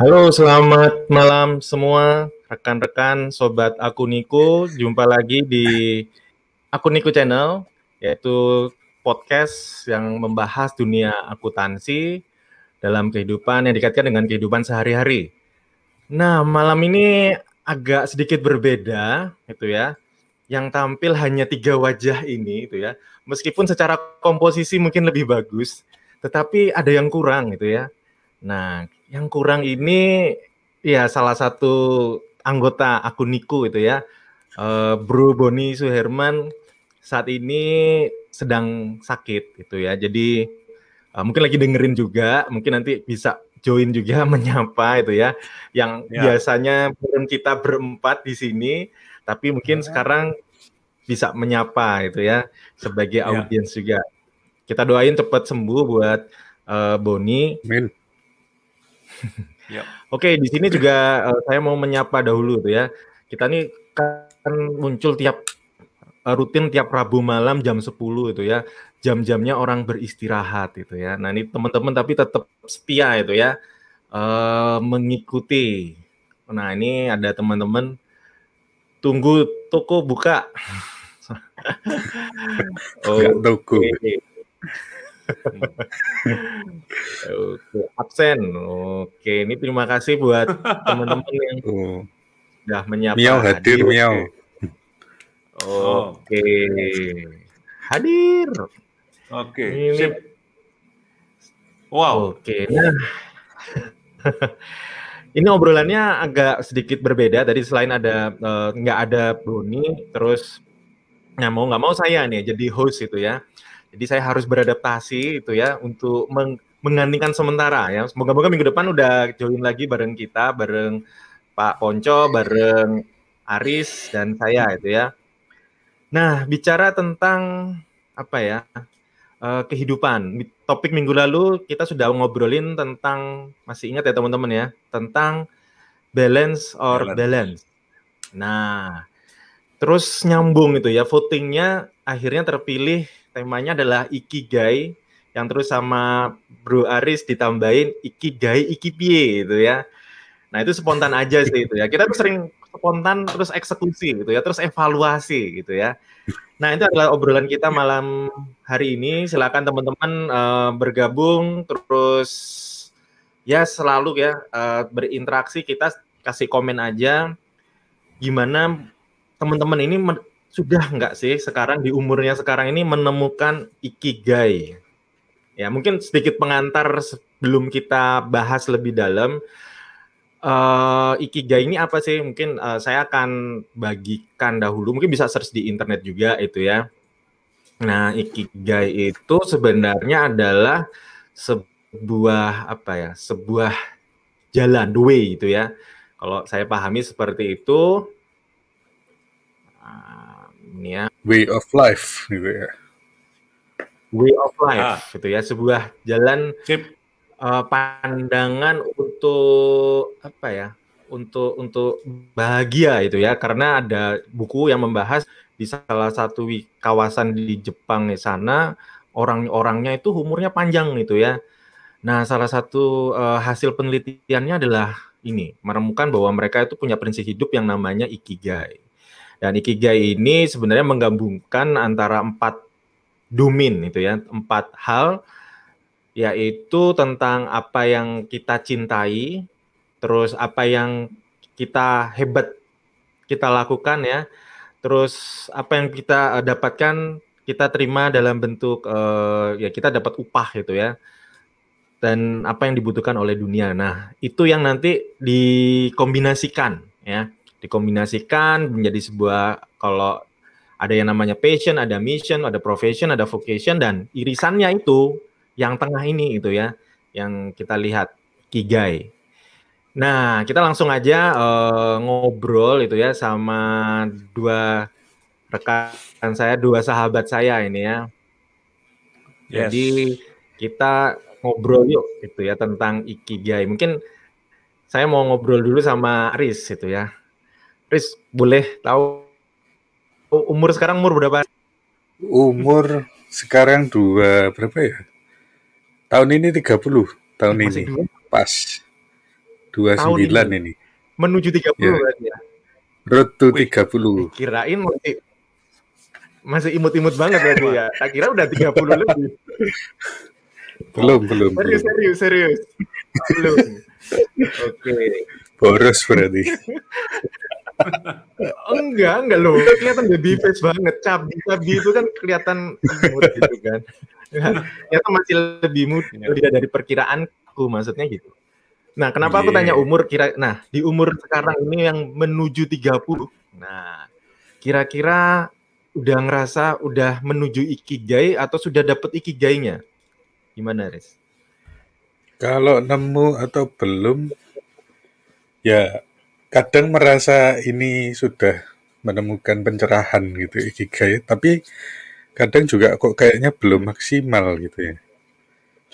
Halo, selamat malam semua rekan-rekan sobat Akuniku. Jumpa lagi di Akuniku Channel, yaitu podcast yang membahas dunia akuntansi dalam kehidupan yang dikaitkan dengan kehidupan sehari-hari. Nah, malam ini agak sedikit berbeda, itu ya. Yang tampil hanya tiga wajah ini, itu ya. Meskipun secara komposisi mungkin lebih bagus, tetapi ada yang kurang, itu ya. Nah, yang kurang ini ya salah satu anggota akun Niku itu ya, uh, Bro Boni Suherman saat ini sedang sakit gitu ya. Jadi uh, mungkin lagi dengerin juga, mungkin nanti bisa join juga menyapa itu ya. Yang ya. biasanya kita berempat di sini, tapi mungkin ya. sekarang bisa menyapa itu ya sebagai ya. audiens juga. Kita doain cepat sembuh buat uh, Boni. Amin. Yep. Oke, di sini juga uh, saya mau menyapa dahulu tuh ya. Kita nih kan muncul tiap uh, rutin tiap Rabu malam jam 10 itu ya. Jam-jamnya orang beristirahat itu ya. Nah, ini teman-teman tapi tetap setia itu ya. Uh, mengikuti. Nah, ini ada teman-teman tunggu toko buka. oh, toko. Okay. Oke, absen. Oke, ini terima kasih buat teman-teman yang oh. sudah menyapa. Miau hadir, hadir. Miau. Oke. Hadir. Oke, ini... sip. Wow. Oke. Nah. ini obrolannya agak sedikit berbeda. Tadi selain ada uh, nggak ada Bruni, terus nah mau nggak mau saya nih jadi host itu ya. Jadi saya harus beradaptasi itu ya untuk meng menggantikan sementara ya. Semoga-moga minggu depan udah join lagi bareng kita, bareng Pak Ponco, bareng Aris dan saya itu ya. Nah, bicara tentang apa ya? Uh, kehidupan. Topik minggu lalu kita sudah ngobrolin tentang masih ingat ya teman-teman ya, tentang balance or balance. balance. Nah, terus nyambung itu ya votingnya akhirnya terpilih temanya adalah ikigai yang terus sama Bro Aris ditambahin ikigai ikipie gitu ya. Nah, itu spontan aja sih itu ya. Kita tuh sering spontan terus eksekusi gitu ya, terus evaluasi gitu ya. Nah, itu adalah obrolan kita malam hari ini. Silakan teman-teman uh, bergabung terus ya selalu ya uh, berinteraksi kita kasih komen aja gimana teman-teman ini sudah nggak sih sekarang di umurnya sekarang ini menemukan ikigai? Ya, mungkin sedikit pengantar sebelum kita bahas lebih dalam. Uh, ikigai ini apa sih? Mungkin uh, saya akan bagikan dahulu. Mungkin bisa search di internet juga itu ya. Nah, ikigai itu sebenarnya adalah sebuah apa ya? Sebuah jalan, the way itu ya. Kalau saya pahami seperti itu ini ya. Way of life gitu ya. Way of life ah. gitu ya, sebuah jalan Sip. Uh, pandangan untuk apa ya? Untuk untuk bahagia itu ya, karena ada buku yang membahas di salah satu kawasan di Jepang di sana orang-orangnya itu umurnya panjang gitu ya. Nah, salah satu uh, hasil penelitiannya adalah ini, menemukan bahwa mereka itu punya prinsip hidup yang namanya ikigai. Dan ikigai ini sebenarnya menggabungkan antara empat domain itu ya, empat hal yaitu tentang apa yang kita cintai, terus apa yang kita hebat kita lakukan ya, terus apa yang kita eh, dapatkan kita terima dalam bentuk uh, ya kita dapat upah gitu ya. Dan apa yang dibutuhkan oleh dunia. Nah, itu yang nanti dikombinasikan ya. Dikombinasikan menjadi sebuah kalau ada yang namanya passion, ada mission, ada profession, ada vocation dan irisannya itu yang tengah ini itu ya yang kita lihat kigai. Nah, kita langsung aja uh, ngobrol itu ya sama dua rekan saya, dua sahabat saya ini ya. Yes. Jadi kita ngobrol yuk itu ya tentang ikigai. Mungkin saya mau ngobrol dulu sama Aris itu ya. Riz, boleh tahu umur sekarang umur berapa? Umur sekarang dua berapa ya? Tahun ini 30, tahun Masih ini. dua Pas. tahun 29 ini. ini. Menuju 30 Ya, berarti ya. road to Wih, 30. Kirain masih masih imut-imut banget berarti ya. Tak kira udah 30 lebih. Belum, belum, Serius, belum. serius, serius. Belum. Oke. Boros berarti. Enggak, enggak loh. Kelihatan baby face banget. Cabi, cabi itu kan kelihatan imut gitu kan. Ternyata masih lebih muda dari perkiraanku maksudnya gitu. Nah, kenapa aku tanya Iya. umur kira Nah, di umur sekarang ini yang menuju 30. Nah, kira-kira udah ngerasa udah menuju ikigai atau sudah dapet ikigainya? Gimana, Riz? Kalau nemu atau belum, ya kadang merasa ini sudah menemukan pencerahan gitu ikigai, tapi kadang juga kok kayaknya belum maksimal gitu ya.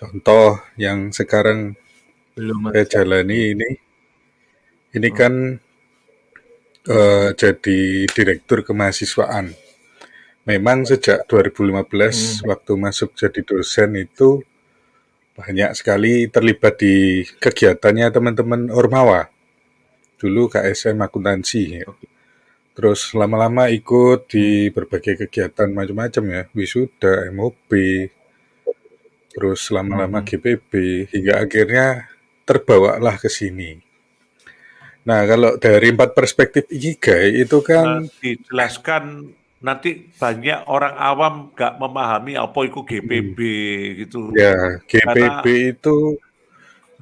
Contoh yang sekarang Belum saya jalani ini, ini Oh. kan eh, jadi direktur kemahasiswaan. Memang sejak 2015 Hmm. waktu masuk jadi dosen itu banyak sekali terlibat di kegiatannya teman-teman Ormawa. Dulu KSM akuntansi ya. Terus lama-lama ikut di berbagai kegiatan macam-macam ya, wisuda, MOB, terus lama-lama Hmm. GPB hingga akhirnya terbawalah ke sini. Nah, kalau dari empat perspektif Ikigai itu kan dijelaskan nanti banyak orang awam nggak memahami apa itu GPB gitu. ya Karena GPB itu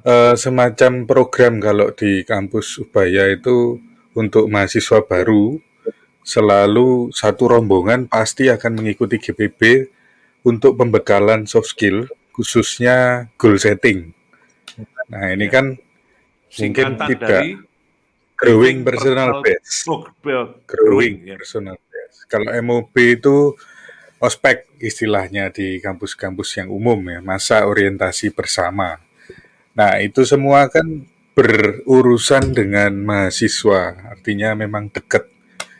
eh, semacam program kalau di kampus Ubaya itu untuk mahasiswa baru selalu satu rombongan pasti akan mengikuti GPB untuk pembekalan soft skill khususnya goal setting. Nah, ini ya, kan mungkin singkatan tidak dari growing personal Personal base. Growing Growing ya. personal base. Kalau MOB itu ospek istilahnya di kampus-kampus yang umum ya, masa orientasi bersama. Nah, itu semua kan berurusan dengan mahasiswa, artinya memang dekat.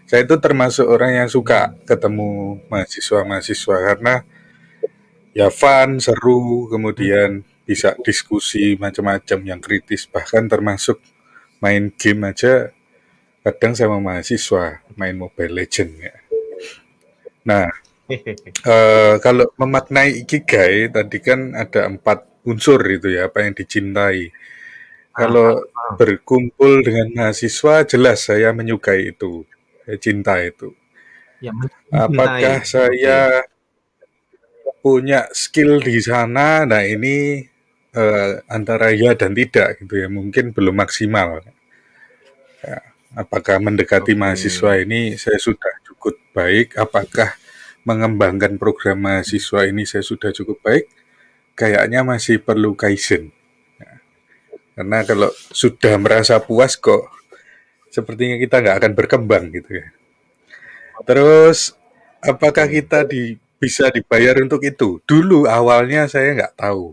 Saya itu termasuk orang yang suka ketemu mahasiswa-mahasiswa karena ya fun, seru, kemudian bisa diskusi macam-macam yang kritis, bahkan termasuk main game aja kadang sama mahasiswa main Mobile Legend ya. Nah, eh, kalau memaknai ikigai tadi kan ada empat unsur itu ya apa yang dicintai. Kalau Ah, berkumpul dengan mahasiswa jelas saya menyukai itu, saya cinta itu. ya Apakah mencintai. Saya punya skill di sana? Nah ini eh, antara ya dan tidak gitu ya, mungkin belum maksimal. Ya, apakah mendekati Oke. mahasiswa ini saya sudah cukup baik? Apakah mengembangkan program mahasiswa ini saya sudah cukup baik? Kayaknya masih perlu kaizen. Karena kalau sudah merasa puas kok, sepertinya kita nggak akan berkembang gitu ya. Terus, apakah kita di, bisa dibayar untuk itu? Dulu awalnya saya nggak tahu.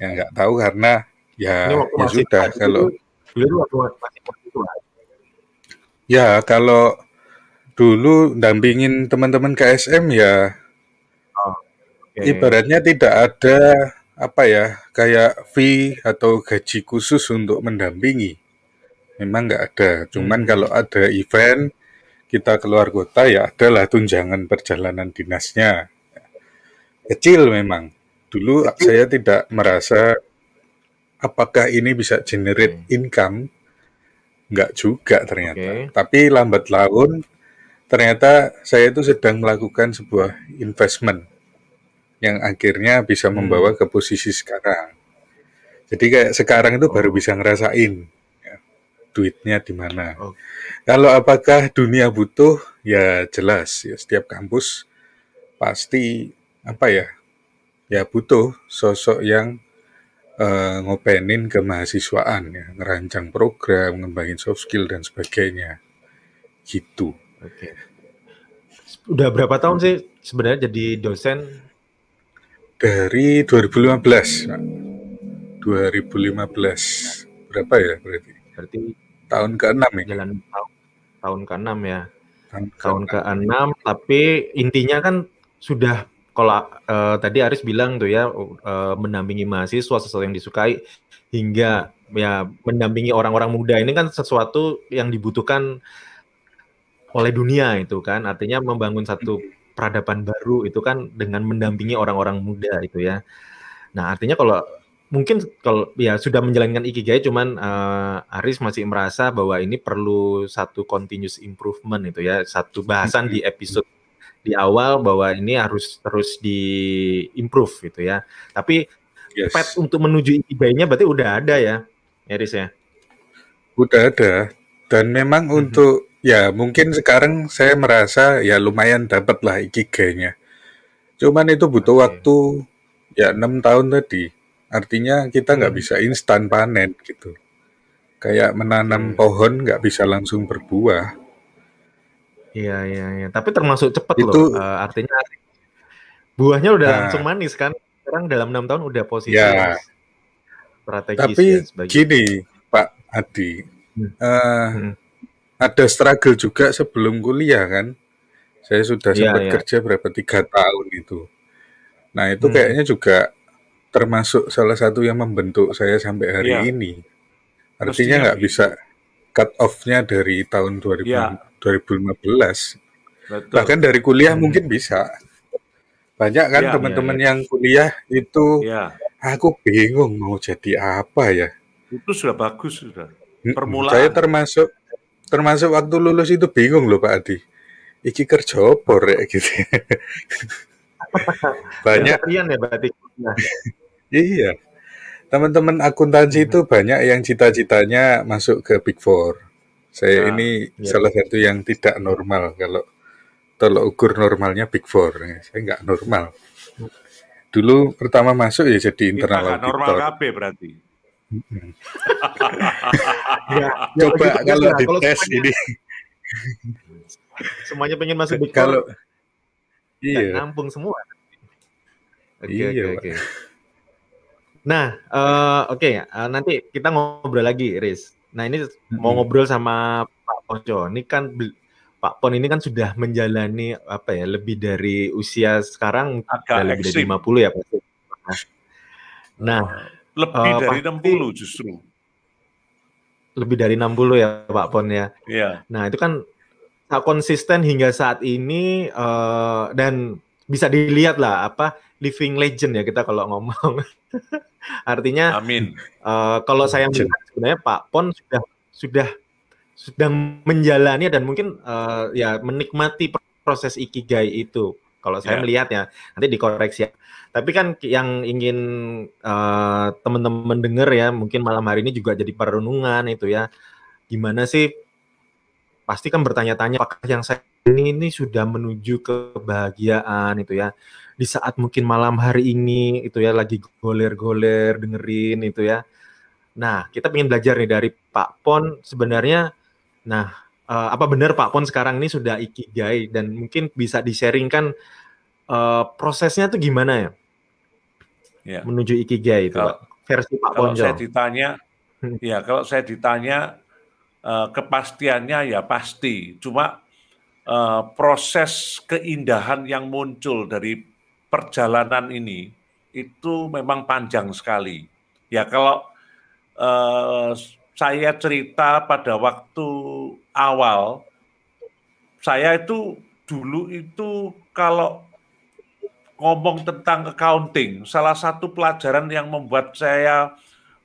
Ya nggak tahu karena ya ya masih sudah kalau dulu waktu masih mahasiswa. ya kalau dulu dampingin teman-teman KSM ya. Ibaratnya tidak ada apa ya kayak fee atau gaji khusus untuk mendampingi. Memang nggak ada. Cuman kalau Hmm. ada event kita keluar kota ya adalah tunjangan perjalanan dinasnya. Kecil memang. Dulu Kecil. saya tidak merasa apakah ini bisa generate Oke. income. Nggak juga ternyata. Oke. Tapi lambat laun ternyata saya itu sedang melakukan sebuah investment yang akhirnya bisa Hmm. membawa ke posisi sekarang. Jadi kayak sekarang itu baru Oh. bisa ngerasain ya, duitnya di mana. Oke. Kalau apakah dunia butuh? Ya jelas ya setiap kampus pasti apa ya? Ya butuh sosok yang eh, ngopenin kemahasiswaan ya, ngerancang program, ngembangin soft skill dan sebagainya. Gitu. Oke. Udah berapa tahun sih sebenarnya jadi dosen? Dari 2015, Pak. 2015 berapa ya berarti? Berarti Tahun ke-6 ya? jalan tahun, tahun ke-6 ya. Tahun Tahun ke-6. ke-6 tapi intinya kan sudah kalau uh, tadi Aris bilang tuh ya uh, mendampingi mahasiswa sesuatu yang disukai hingga ya mendampingi orang-orang muda ini kan sesuatu yang dibutuhkan oleh dunia itu kan artinya membangun satu peradaban baru itu kan dengan mendampingi orang-orang muda itu ya. Nah artinya kalau mungkin kalau ya sudah menjalankan ikigai cuman uh, Aris masih merasa bahwa ini perlu satu continuous improvement itu ya satu bahasan di episode di awal bahwa ini harus terus di improve gitu ya tapi yes. pet untuk menuju ikigainya berarti udah ada ya Aris ya udah ada dan memang mm -hmm. untuk ya mungkin sekarang saya merasa ya lumayan dapat lah ikigainya cuman itu butuh okay. waktu ya enam tahun tadi Artinya kita nggak hmm. bisa instan panen gitu. Kayak menanam hmm. pohon nggak bisa langsung berbuah. Iya iya iya. Tapi termasuk cepat loh. Uh, artinya buahnya udah nah, langsung manis kan. Sekarang dalam enam tahun udah posisi ya, strategis. Tapi ya, gini Pak Adi, hmm. Uh, hmm. Ada struggle juga sebelum kuliah kan. Saya sudah ya, sempat ya. kerja berapa tiga tahun itu. Nah itu hmm. kayaknya juga termasuk salah satu yang membentuk saya sampai hari ya. ini. Artinya nggak bisa cut off-nya dari tahun 2000, ya. 2015. Betul. Bahkan dari kuliah hmm. mungkin bisa. Banyak kan iya, teman-teman ya, ya. yang kuliah itu, ya. aku bingung mau jadi apa ya. Itu sudah bagus sudah. Permulaan. Saya termasuk termasuk waktu lulus itu bingung loh Pak Adi. Iki kerja opor ya gitu. Banyak. ya berarti. Iya. Teman-teman akuntansi itu hmm. banyak yang cita-citanya masuk ke Big Four. Saya nah, ini ya. salah satu yang tidak normal kalau kalau ukur normalnya Big Four. Saya nggak normal. Dulu pertama masuk ya jadi internal Kita normal KB berarti. Ya, ya, Coba gitu, kalau di tes ini. Semuanya pengen masuk Four. Kalau iya. nampung semua. Oke, iya, oke, oke. Nah, uh, oke, okay, uh, eh, nanti kita ngobrol lagi, Riz. Nah, ini hmm. mau ngobrol sama Pak Ponco. Ini kan Pak Pon ini kan sudah menjalani apa ya, lebih dari usia sekarang Agak lebih dari 50 ya, Pak. Nah, lebih uh, dari pasti, 60 justru. Lebih dari 60 ya, Pak Pon ya. Iya. Nah, itu kan konsisten hingga saat ini uh, dan bisa dilihat lah apa living legend ya kita kalau ngomong. Artinya, Amin. Uh, kalau saya melihat sebenarnya Pak Pon sudah sudah sedang menjalani dan mungkin uh, ya menikmati proses ikigai itu. Kalau saya yeah. melihat ya, nanti dikoreksi ya. Tapi kan yang ingin uh, teman-teman dengar ya, mungkin malam hari ini juga jadi perenungan itu ya. Gimana sih? Pasti kan bertanya-tanya apakah yang saya ini ini sudah menuju kebahagiaan itu ya di saat mungkin malam hari ini itu ya lagi goler-goler dengerin itu ya. Nah, kita ingin belajar nih dari Pak Pon sebenarnya nah uh, apa benar Pak Pon sekarang ini sudah ikigai dan mungkin bisa di-sharingkan uh, prosesnya tuh gimana ya? Ya. Menuju ikigai itu, kalau, Pak. Versi Pak Pon. Kalau saya ditanya hmm. ya kalau saya ditanya uh, kepastiannya ya pasti. Cuma uh, proses keindahan yang muncul dari perjalanan ini itu memang panjang sekali. Ya kalau uh, saya cerita pada waktu awal, saya itu dulu itu kalau ngomong tentang accounting, salah satu pelajaran yang membuat saya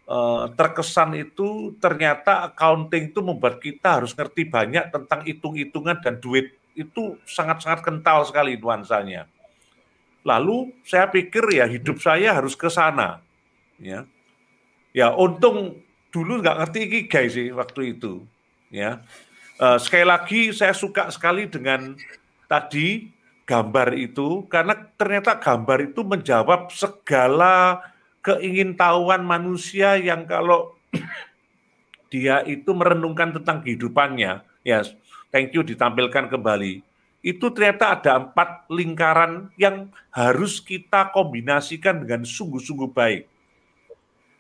uh, terkesan itu ternyata accounting itu membuat kita harus ngerti banyak tentang hitung-hitungan dan duit itu sangat-sangat kental sekali nuansanya. Lalu saya pikir ya hidup saya harus ke sana. Ya, ya untung dulu nggak ngerti ikigai sih waktu itu. Ya, uh, sekali lagi saya suka sekali dengan tadi gambar itu karena ternyata gambar itu menjawab segala keingintahuan manusia yang kalau dia itu merenungkan tentang kehidupannya, ya thank you ditampilkan kembali itu ternyata ada empat lingkaran yang harus kita kombinasikan dengan sungguh-sungguh baik.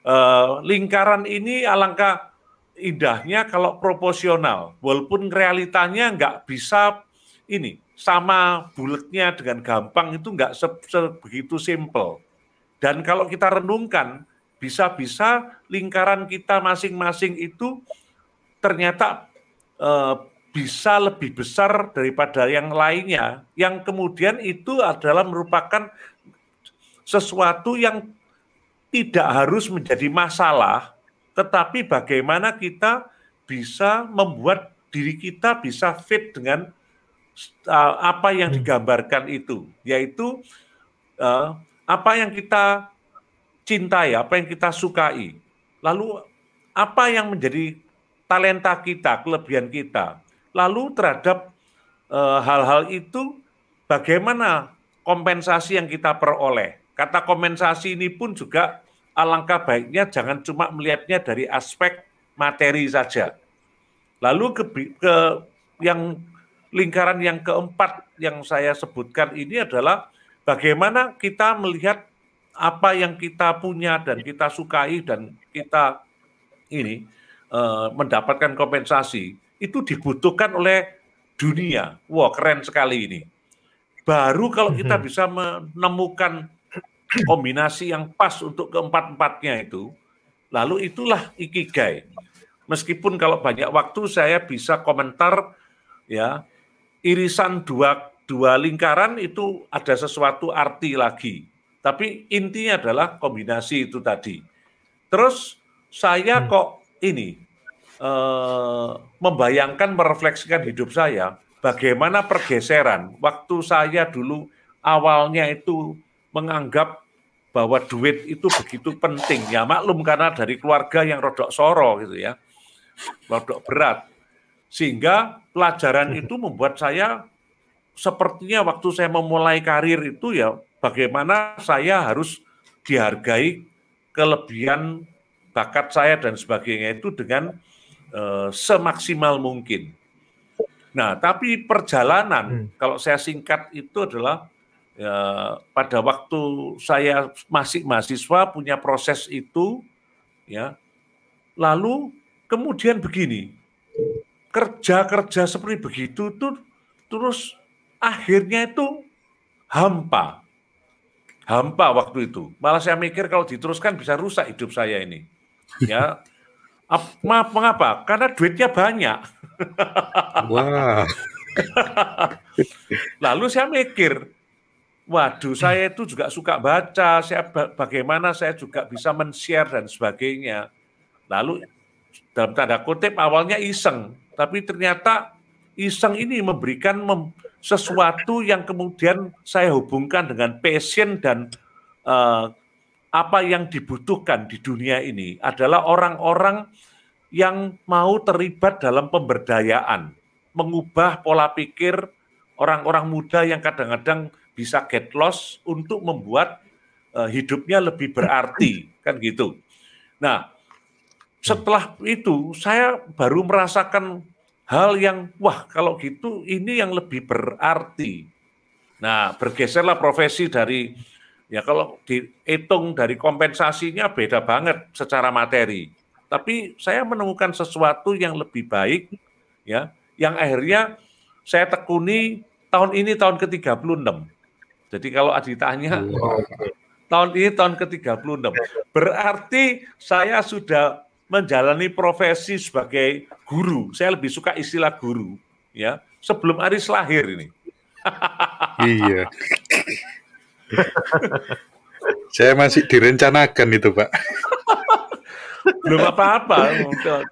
Uh, lingkaran ini alangkah indahnya kalau proporsional, walaupun realitanya nggak bisa ini sama bulatnya dengan gampang itu nggak sebegitu simple. Dan kalau kita renungkan, bisa-bisa lingkaran kita masing-masing itu ternyata eh, bisa lebih besar daripada yang lainnya, yang kemudian itu adalah merupakan sesuatu yang tidak harus menjadi masalah, tetapi bagaimana kita bisa membuat diri kita bisa fit dengan uh, apa yang hmm. digambarkan itu, yaitu uh, apa yang kita cintai, apa yang kita sukai, lalu apa yang menjadi talenta kita, kelebihan kita, Lalu terhadap eh, hal-hal itu bagaimana kompensasi yang kita peroleh? Kata kompensasi ini pun juga alangkah baiknya jangan cuma melihatnya dari aspek materi saja. Lalu ke, ke yang lingkaran yang keempat yang saya sebutkan ini adalah bagaimana kita melihat apa yang kita punya dan kita sukai dan kita ini e, mendapatkan kompensasi itu dibutuhkan oleh dunia. Wah, keren sekali ini. Baru kalau kita mhm. bisa menemukan kombinasi yang pas untuk keempat-empatnya itu, lalu itulah ikigai. Meskipun kalau banyak waktu saya bisa komentar ya irisan dua dua lingkaran itu ada sesuatu arti lagi. Tapi intinya adalah kombinasi itu tadi. Terus saya hmm. kok ini eh, membayangkan, merefleksikan hidup saya, bagaimana pergeseran waktu saya dulu awalnya itu menganggap bahwa duit itu begitu penting. Ya maklum karena dari keluarga yang rodok soro gitu ya, rodok berat. Sehingga pelajaran itu membuat saya sepertinya waktu saya memulai karir itu ya bagaimana saya harus dihargai kelebihan bakat saya dan sebagainya itu dengan Eh, semaksimal mungkin. Nah, tapi perjalanan hmm. kalau saya singkat itu adalah ya, pada waktu saya masih mahasiswa punya proses itu, ya. Lalu kemudian begini, kerja-kerja seperti begitu tuh terus akhirnya itu hampa. Hampa waktu itu. Malah saya mikir kalau diteruskan bisa rusak hidup saya ini. Ya, Maaf, mengapa? Karena duitnya banyak. Wah. Lalu saya mikir, waduh saya itu juga suka baca, saya bagaimana saya juga bisa men-share dan sebagainya. Lalu dalam tanda kutip awalnya iseng, tapi ternyata iseng ini memberikan mem sesuatu yang kemudian saya hubungkan dengan passion dan uh, apa yang dibutuhkan di dunia ini adalah orang-orang yang mau terlibat dalam pemberdayaan, mengubah pola pikir orang-orang muda yang kadang-kadang bisa get lost untuk membuat uh, hidupnya lebih berarti, kan gitu. Nah, setelah itu saya baru merasakan hal yang wah kalau gitu ini yang lebih berarti. Nah, bergeserlah profesi dari Ya kalau dihitung dari kompensasinya beda banget secara materi. Tapi saya menemukan sesuatu yang lebih baik ya, yang akhirnya saya tekuni tahun ini tahun ke-36. Jadi kalau ditanya oh. tahun ini tahun ke-36. Berarti saya sudah menjalani profesi sebagai guru. Saya lebih suka istilah guru ya, sebelum Aris lahir ini. iya. Saya masih direncanakan itu, Pak. Belum apa-apa,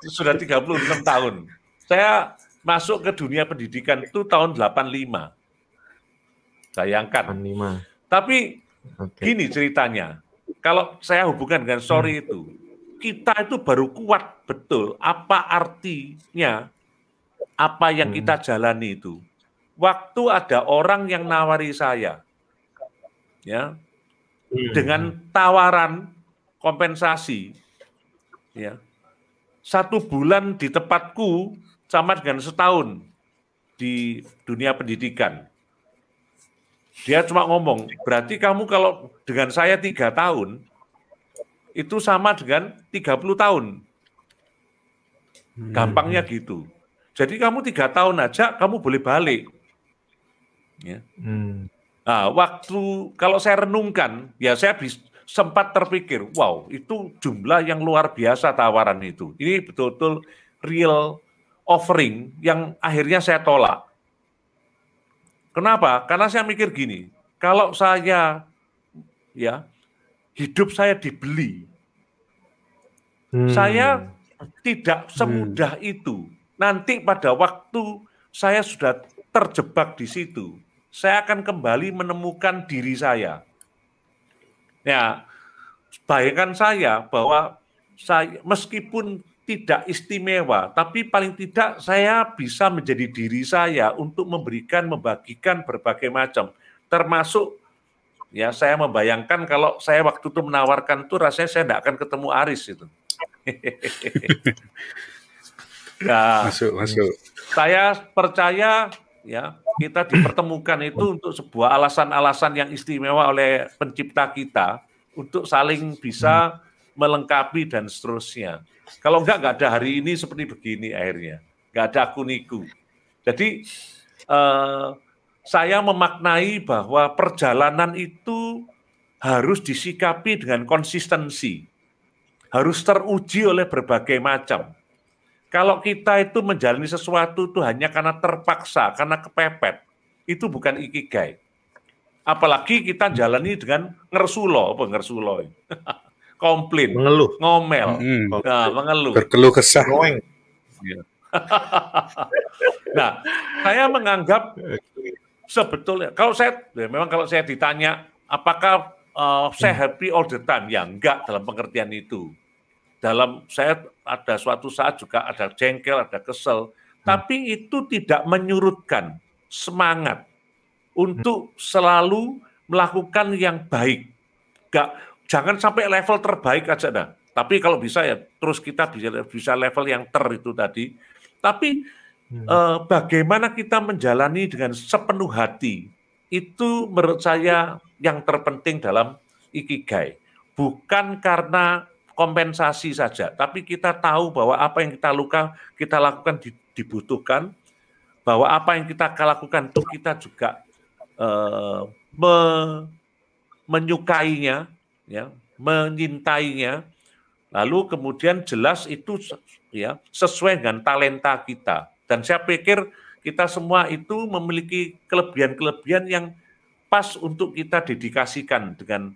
sudah 36 tahun. Saya masuk ke dunia pendidikan itu tahun 85. Sayangkan. 85. Tapi okay. gini ceritanya, kalau saya hubungkan dengan sorry hmm. itu, kita itu baru kuat betul apa artinya apa yang hmm. kita jalani itu. Waktu ada orang yang nawari saya, ya hmm. dengan tawaran kompensasi ya satu bulan di tempatku sama dengan setahun di dunia pendidikan dia cuma ngomong berarti kamu kalau dengan saya tiga tahun itu sama dengan 30 tahun hmm. gampangnya gitu jadi kamu tiga tahun aja kamu boleh balik Ya. Hmm. Nah, waktu kalau saya renungkan, ya saya bis, sempat terpikir, wow, itu jumlah yang luar biasa tawaran itu. Ini betul-betul real offering yang akhirnya saya tolak. Kenapa? Karena saya mikir gini, kalau saya ya hidup saya dibeli, hmm. saya tidak semudah hmm. itu. Nanti pada waktu saya sudah terjebak di situ, saya akan kembali menemukan diri saya. Ya, bayangkan saya bahwa saya meskipun tidak istimewa, tapi paling tidak saya bisa menjadi diri saya untuk memberikan, membagikan berbagai macam, termasuk ya saya membayangkan kalau saya waktu itu menawarkan itu rasanya saya tidak akan ketemu Aris itu. nah, masuk, masuk. Saya percaya ya kita dipertemukan itu untuk sebuah alasan-alasan yang istimewa oleh pencipta kita untuk saling bisa melengkapi dan seterusnya. Kalau enggak, enggak ada hari ini seperti begini akhirnya. Enggak ada akuniku. Jadi eh, saya memaknai bahwa perjalanan itu harus disikapi dengan konsistensi. Harus teruji oleh berbagai macam. Kalau kita itu menjalani sesuatu itu hanya karena terpaksa, karena kepepet, itu bukan ikigai. Apalagi kita jalani dengan ngersulo, apa ngersulo? Komplain, mengeluh, ngomel, hmm. nah, mengeluh, berkeluh kesah. Iya. nah, saya menganggap sebetulnya kalau saya ya memang kalau saya ditanya apakah uh, saya happy all the time, ya enggak dalam pengertian itu dalam saya ada suatu saat juga ada jengkel, ada kesel, hmm. tapi itu tidak menyurutkan semangat untuk selalu melakukan yang baik. Gak, jangan sampai level terbaik aja dah. Tapi kalau bisa ya terus kita bisa bisa level yang ter itu tadi. Tapi hmm. eh, bagaimana kita menjalani dengan sepenuh hati itu menurut saya yang terpenting dalam ikigai. Bukan karena kompensasi saja, tapi kita tahu bahwa apa yang kita luka kita lakukan dibutuhkan, bahwa apa yang kita lakukan itu kita juga uh, me, menyukainya, ya, menyintainya, lalu kemudian jelas itu ya sesuai dengan talenta kita. Dan saya pikir kita semua itu memiliki kelebihan-kelebihan yang pas untuk kita dedikasikan dengan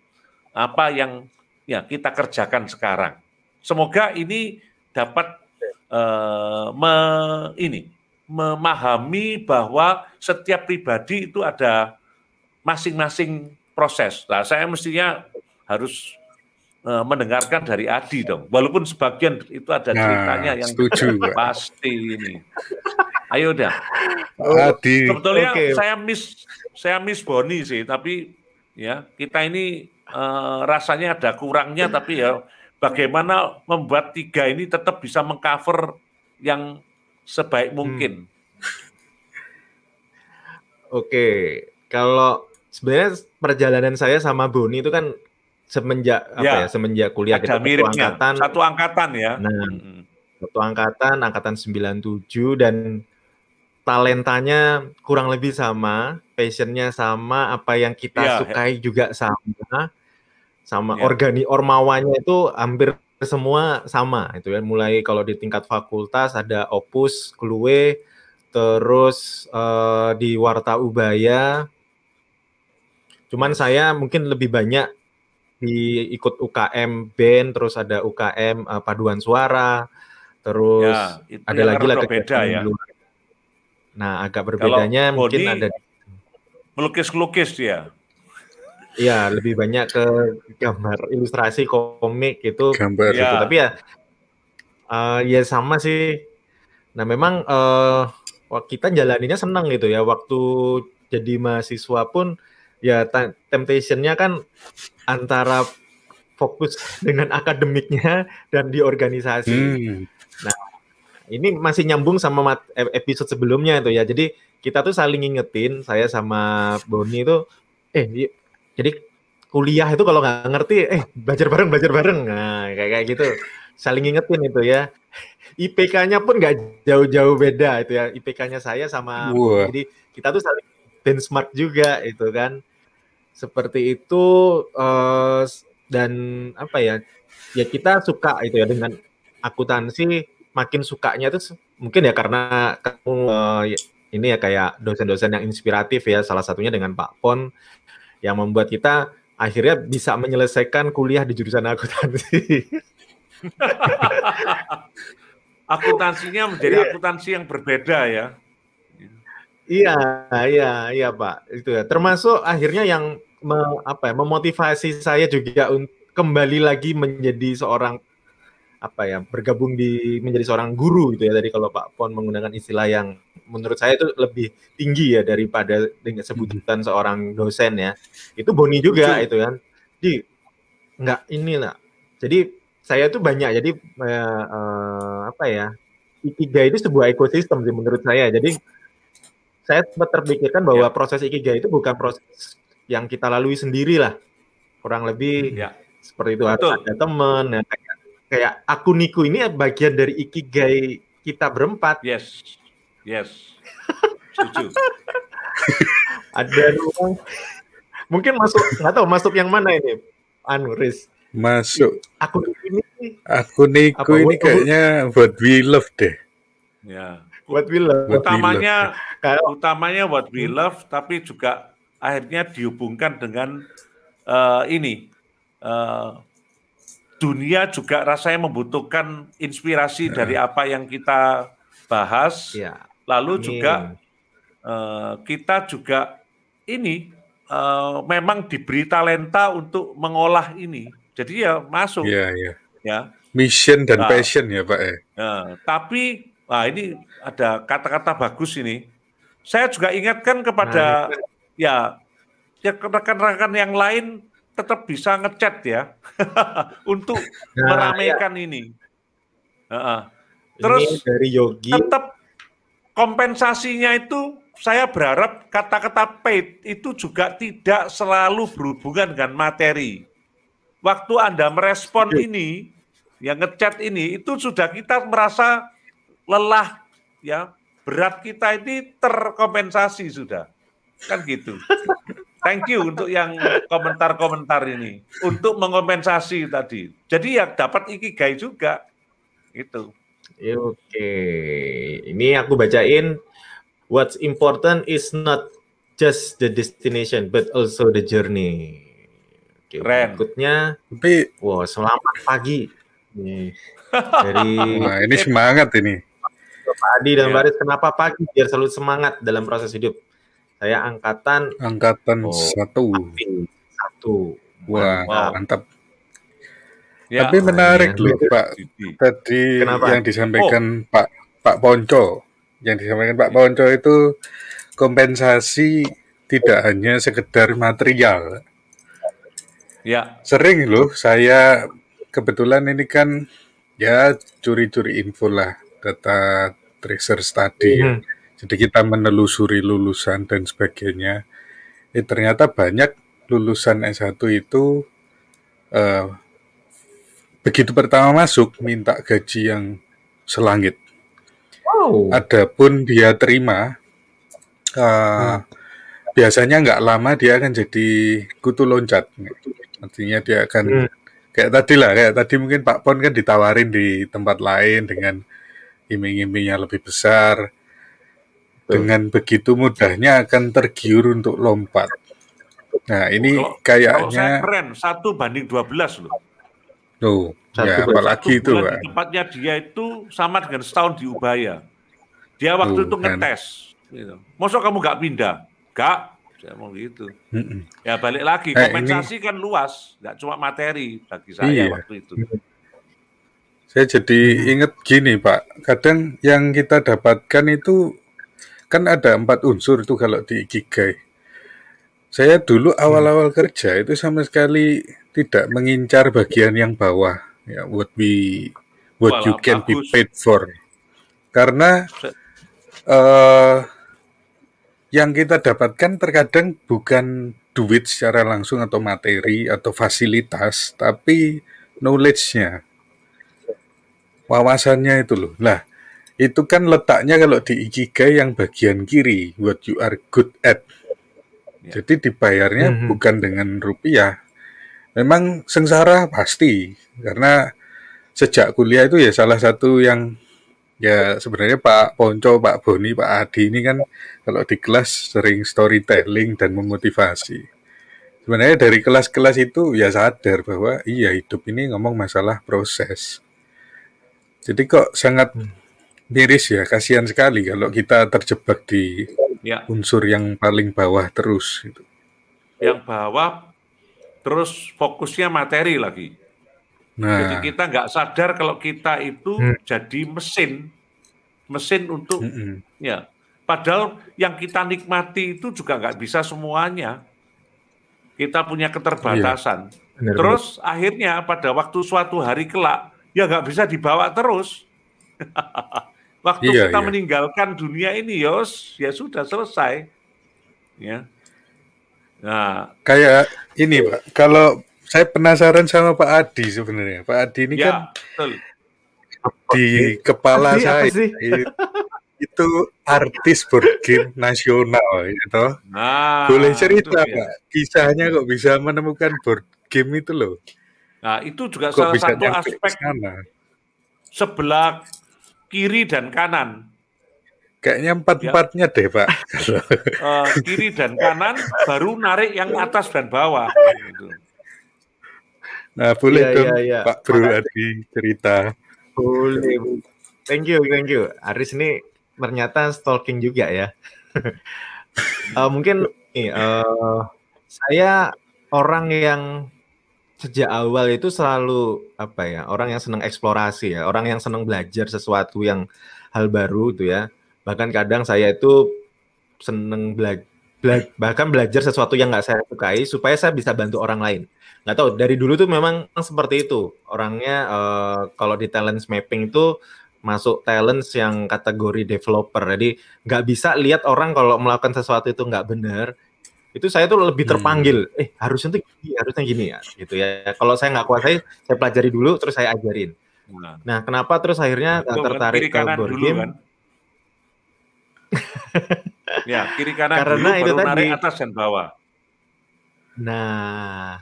apa yang ya kita kerjakan sekarang. Semoga ini dapat uh, me, ini memahami bahwa setiap pribadi itu ada masing-masing proses. Nah, saya mestinya harus uh, mendengarkan dari Adi dong. Walaupun sebagian itu ada nah, ceritanya nah, yang setuju, pasti ini. Ayo dah. Adi. Sebetulnya okay. saya miss saya miss Boni sih, tapi ya kita ini uh, rasanya ada kurangnya tapi ya bagaimana membuat tiga ini tetap bisa mengcover yang sebaik hmm. mungkin. Hmm. Oke, kalau sebenarnya perjalanan saya sama Boni itu kan semenjak ya, apa ya semenjak kuliah kita satu angkatan satu angkatan ya. Nah, hmm. satu angkatan angkatan 97 dan talentanya kurang lebih sama, passionnya sama, apa yang kita ya, sukai ya. juga sama sama ya. organi ormawanya itu hampir semua sama itu ya mulai kalau di tingkat fakultas ada opus klue terus uh, di warta ubaya cuman saya mungkin lebih banyak di ikut UKM band terus ada UKM uh, eh, paduan suara terus ya, ada lagi lah beda ya. Nah, agak berbedanya Kalau mungkin ada melukis-lukis dia. Iya, lebih banyak ke gambar ilustrasi komik gitu. Gambar gitu. Ya. Tapi ya uh, ya sama sih. Nah, memang uh, kita jalaninya senang gitu ya. Waktu jadi mahasiswa pun ya temptation-nya kan antara fokus dengan akademiknya dan di organisasi. Hmm. Nah, ini masih nyambung sama episode sebelumnya itu ya. Jadi kita tuh saling ngingetin saya sama Boni itu eh jadi kuliah itu kalau nggak ngerti, eh belajar bareng, belajar bareng. Nah, kayak kayak gitu. Saling ingetin itu ya. IPK-nya pun nggak jauh-jauh beda itu ya. IPK-nya saya sama, Wah. jadi kita tuh saling benchmark juga itu kan. Seperti itu uh, dan apa ya? Ya kita suka itu ya dengan akuntansi makin sukanya itu mungkin ya karena kamu uh, ini ya kayak dosen-dosen yang inspiratif ya salah satunya dengan Pak Pon yang membuat kita akhirnya bisa menyelesaikan kuliah di jurusan akuntansi. Akuntansinya menjadi iya. akuntansi yang berbeda ya. Iya, iya, iya Pak. Itu ya. Termasuk akhirnya yang me, apa ya, memotivasi saya juga untuk kembali lagi menjadi seorang apa ya bergabung di menjadi seorang guru gitu ya. Tadi kalau Pak Pon menggunakan istilah yang menurut saya itu lebih tinggi ya daripada dengan sebutan seorang dosen ya. Itu Boni juga Betul. itu kan. Di nggak inilah jadi saya tuh banyak jadi uh, uh, apa ya ikigai itu sebuah ekosistem sih menurut saya. Jadi saya sempat terpikirkan bahwa ya. proses ikigai itu bukan proses yang kita lalui sendiri lah kurang lebih ya. seperti itu Betul. ada teman ya, kayak aku Niku ini bagian dari ikigai kita berempat. Yes. Yes. Setuju. Ada ruang mungkin masuk nggak tahu masuk yang mana ini anu Riz masuk aku ini aku Niku apa, ini kayaknya buat we love deh ya buat we love utamanya we utamanya buat we love tapi juga akhirnya dihubungkan dengan uh, ini uh, dunia juga rasanya membutuhkan inspirasi ya. dari apa yang kita bahas. Ya. Lalu juga uh, kita juga ini uh, memang diberi talenta untuk mengolah ini. Jadi ya masuk. Ya, ya. ya. Mission dan nah, passion ya Pak. Ya. Uh, tapi nah ini ada kata-kata bagus ini. Saya juga ingatkan kepada nah, ya ya rekan-rekan yang lain tetap bisa ngechat ya untuk nah, meramaikan ya. ini. Uh, terus ini dari Yogi tetap kompensasinya itu saya berharap kata-kata paid itu juga tidak selalu berhubungan dengan materi. Waktu Anda merespon ya. ini, yang ngechat ini, itu sudah kita merasa lelah, ya berat kita ini terkompensasi sudah, kan gitu. Thank you untuk yang komentar-komentar ini untuk mengompensasi tadi. Jadi ya dapat ikigai juga. Itu. Oke. Ini aku bacain what's important is not just the destination but also the journey. Oke, Keren. Berikutnya, tapi wow, selamat pagi. Nih. Dari Wah, ini semangat ini. Pak Adi dan ya. Baris, kenapa pagi? Biar selalu semangat dalam proses hidup. Saya angkatan angkatan oh, satu. Satu. Wah, wow. mantap. Ya, Tapi menarik ya. loh Pak. Tadi Kenapa? yang disampaikan oh. Pak Pak Ponco, yang disampaikan Pak Ponco itu kompensasi tidak hanya sekedar material. Ya. Sering loh saya kebetulan ini kan ya curi-curi info lah data tracer study. Mm -hmm. Jadi kita menelusuri lulusan dan sebagainya. Eh, ternyata banyak lulusan S1 itu uh, begitu pertama masuk minta gaji yang selangit. Wow. Adapun dia terima, uh, hmm. biasanya nggak lama dia akan jadi kutu loncat. Artinya dia akan hmm. kayak tadi lah, kayak tadi mungkin Pak Pon kan ditawarin di tempat lain dengan iming-imingnya lebih besar dengan begitu mudahnya akan tergiur untuk lompat. Nah, ini kalau, kayaknya kalau saya keren satu banding 12 loh. Tuh, ya apalagi itu, Pak. Tempatnya dia itu sama dengan setahun di Ubaya. Dia waktu Tuh, itu kan. ngetes. Kan. Gitu. Masa kamu nggak pindah? Gak, saya mau gitu. Mm -mm. Ya balik lagi, eh, kompensasi ini... kan luas, nggak cuma materi bagi saya iya. waktu itu. Saya jadi ingat gini Pak, kadang yang kita dapatkan itu kan ada empat unsur itu kalau di Ikigai. Saya dulu hmm. awal-awal kerja itu sama sekali tidak mengincar bagian yang bawah, ya what we what you can be paid for. Karena uh, yang kita dapatkan terkadang bukan duit secara langsung atau materi atau fasilitas, tapi knowledge-nya, wawasannya itu loh. Nah, itu kan letaknya kalau di Ikigai yang bagian kiri, what you are good at. Ya. Jadi dibayarnya hmm. bukan dengan rupiah. Memang sengsara pasti karena sejak kuliah itu ya salah satu yang ya sebenarnya Pak Ponco, Pak Boni, Pak Adi ini kan kalau di kelas sering storytelling dan memotivasi. Sebenarnya dari kelas-kelas itu ya sadar bahwa iya hidup ini ngomong masalah proses. Jadi kok sangat hmm. Miris ya, kasihan sekali kalau kita terjebak di ya. unsur yang paling bawah terus. Gitu. Yang bawah terus fokusnya materi lagi. Nah. Jadi kita nggak sadar kalau kita itu hmm. jadi mesin, mesin untuk hmm. ya. Padahal yang kita nikmati itu juga nggak bisa semuanya. Kita punya keterbatasan. Iya. terus akhirnya pada waktu suatu hari kelak ya nggak bisa dibawa terus. waktu iya, kita iya. meninggalkan dunia ini yos ya sudah selesai. Ya. Nah, kayak ini Pak, kalau saya penasaran sama Pak Adi sebenarnya. Pak Adi ini ya, kan betul. di kepala Adi, saya itu, itu artis board game nasional gitu. Nah, Boleh cerita Pak, kisahnya kok bisa menemukan board game itu loh. Nah, itu juga kok salah satu aspek sana? sebelah kiri dan kanan Kayaknya empat-empatnya ya. deh, Pak. uh, kiri dan kanan, baru narik yang atas dan bawah. Gitu. Nah, boleh ya, dong, ya, ya. Pak Bro Adi cerita. Boleh. Thank you, thank you. Aris ini ternyata stalking juga ya. uh, mungkin nih, uh, saya orang yang sejak awal itu selalu apa ya orang yang senang eksplorasi ya orang yang senang belajar sesuatu yang hal baru itu ya. Bahkan kadang saya itu seneng belajar bela bahkan belajar sesuatu yang nggak saya sukai supaya saya bisa bantu orang lain. Nggak tahu dari dulu tuh memang seperti itu. Orangnya uh, kalau di talent mapping itu masuk talents yang kategori developer. Jadi nggak bisa lihat orang kalau melakukan sesuatu itu nggak benar itu saya tuh lebih hmm. terpanggil hmm. eh harusnya tuh gini harusnya gini ya gitu ya kalau saya nggak kuasai saya pelajari dulu terus saya ajarin nah, nah kenapa terus akhirnya nah, tertarik ke board game kan? ya, kiri kanan Karena dulu, itu baru tadi. atas dan bawah. Nah,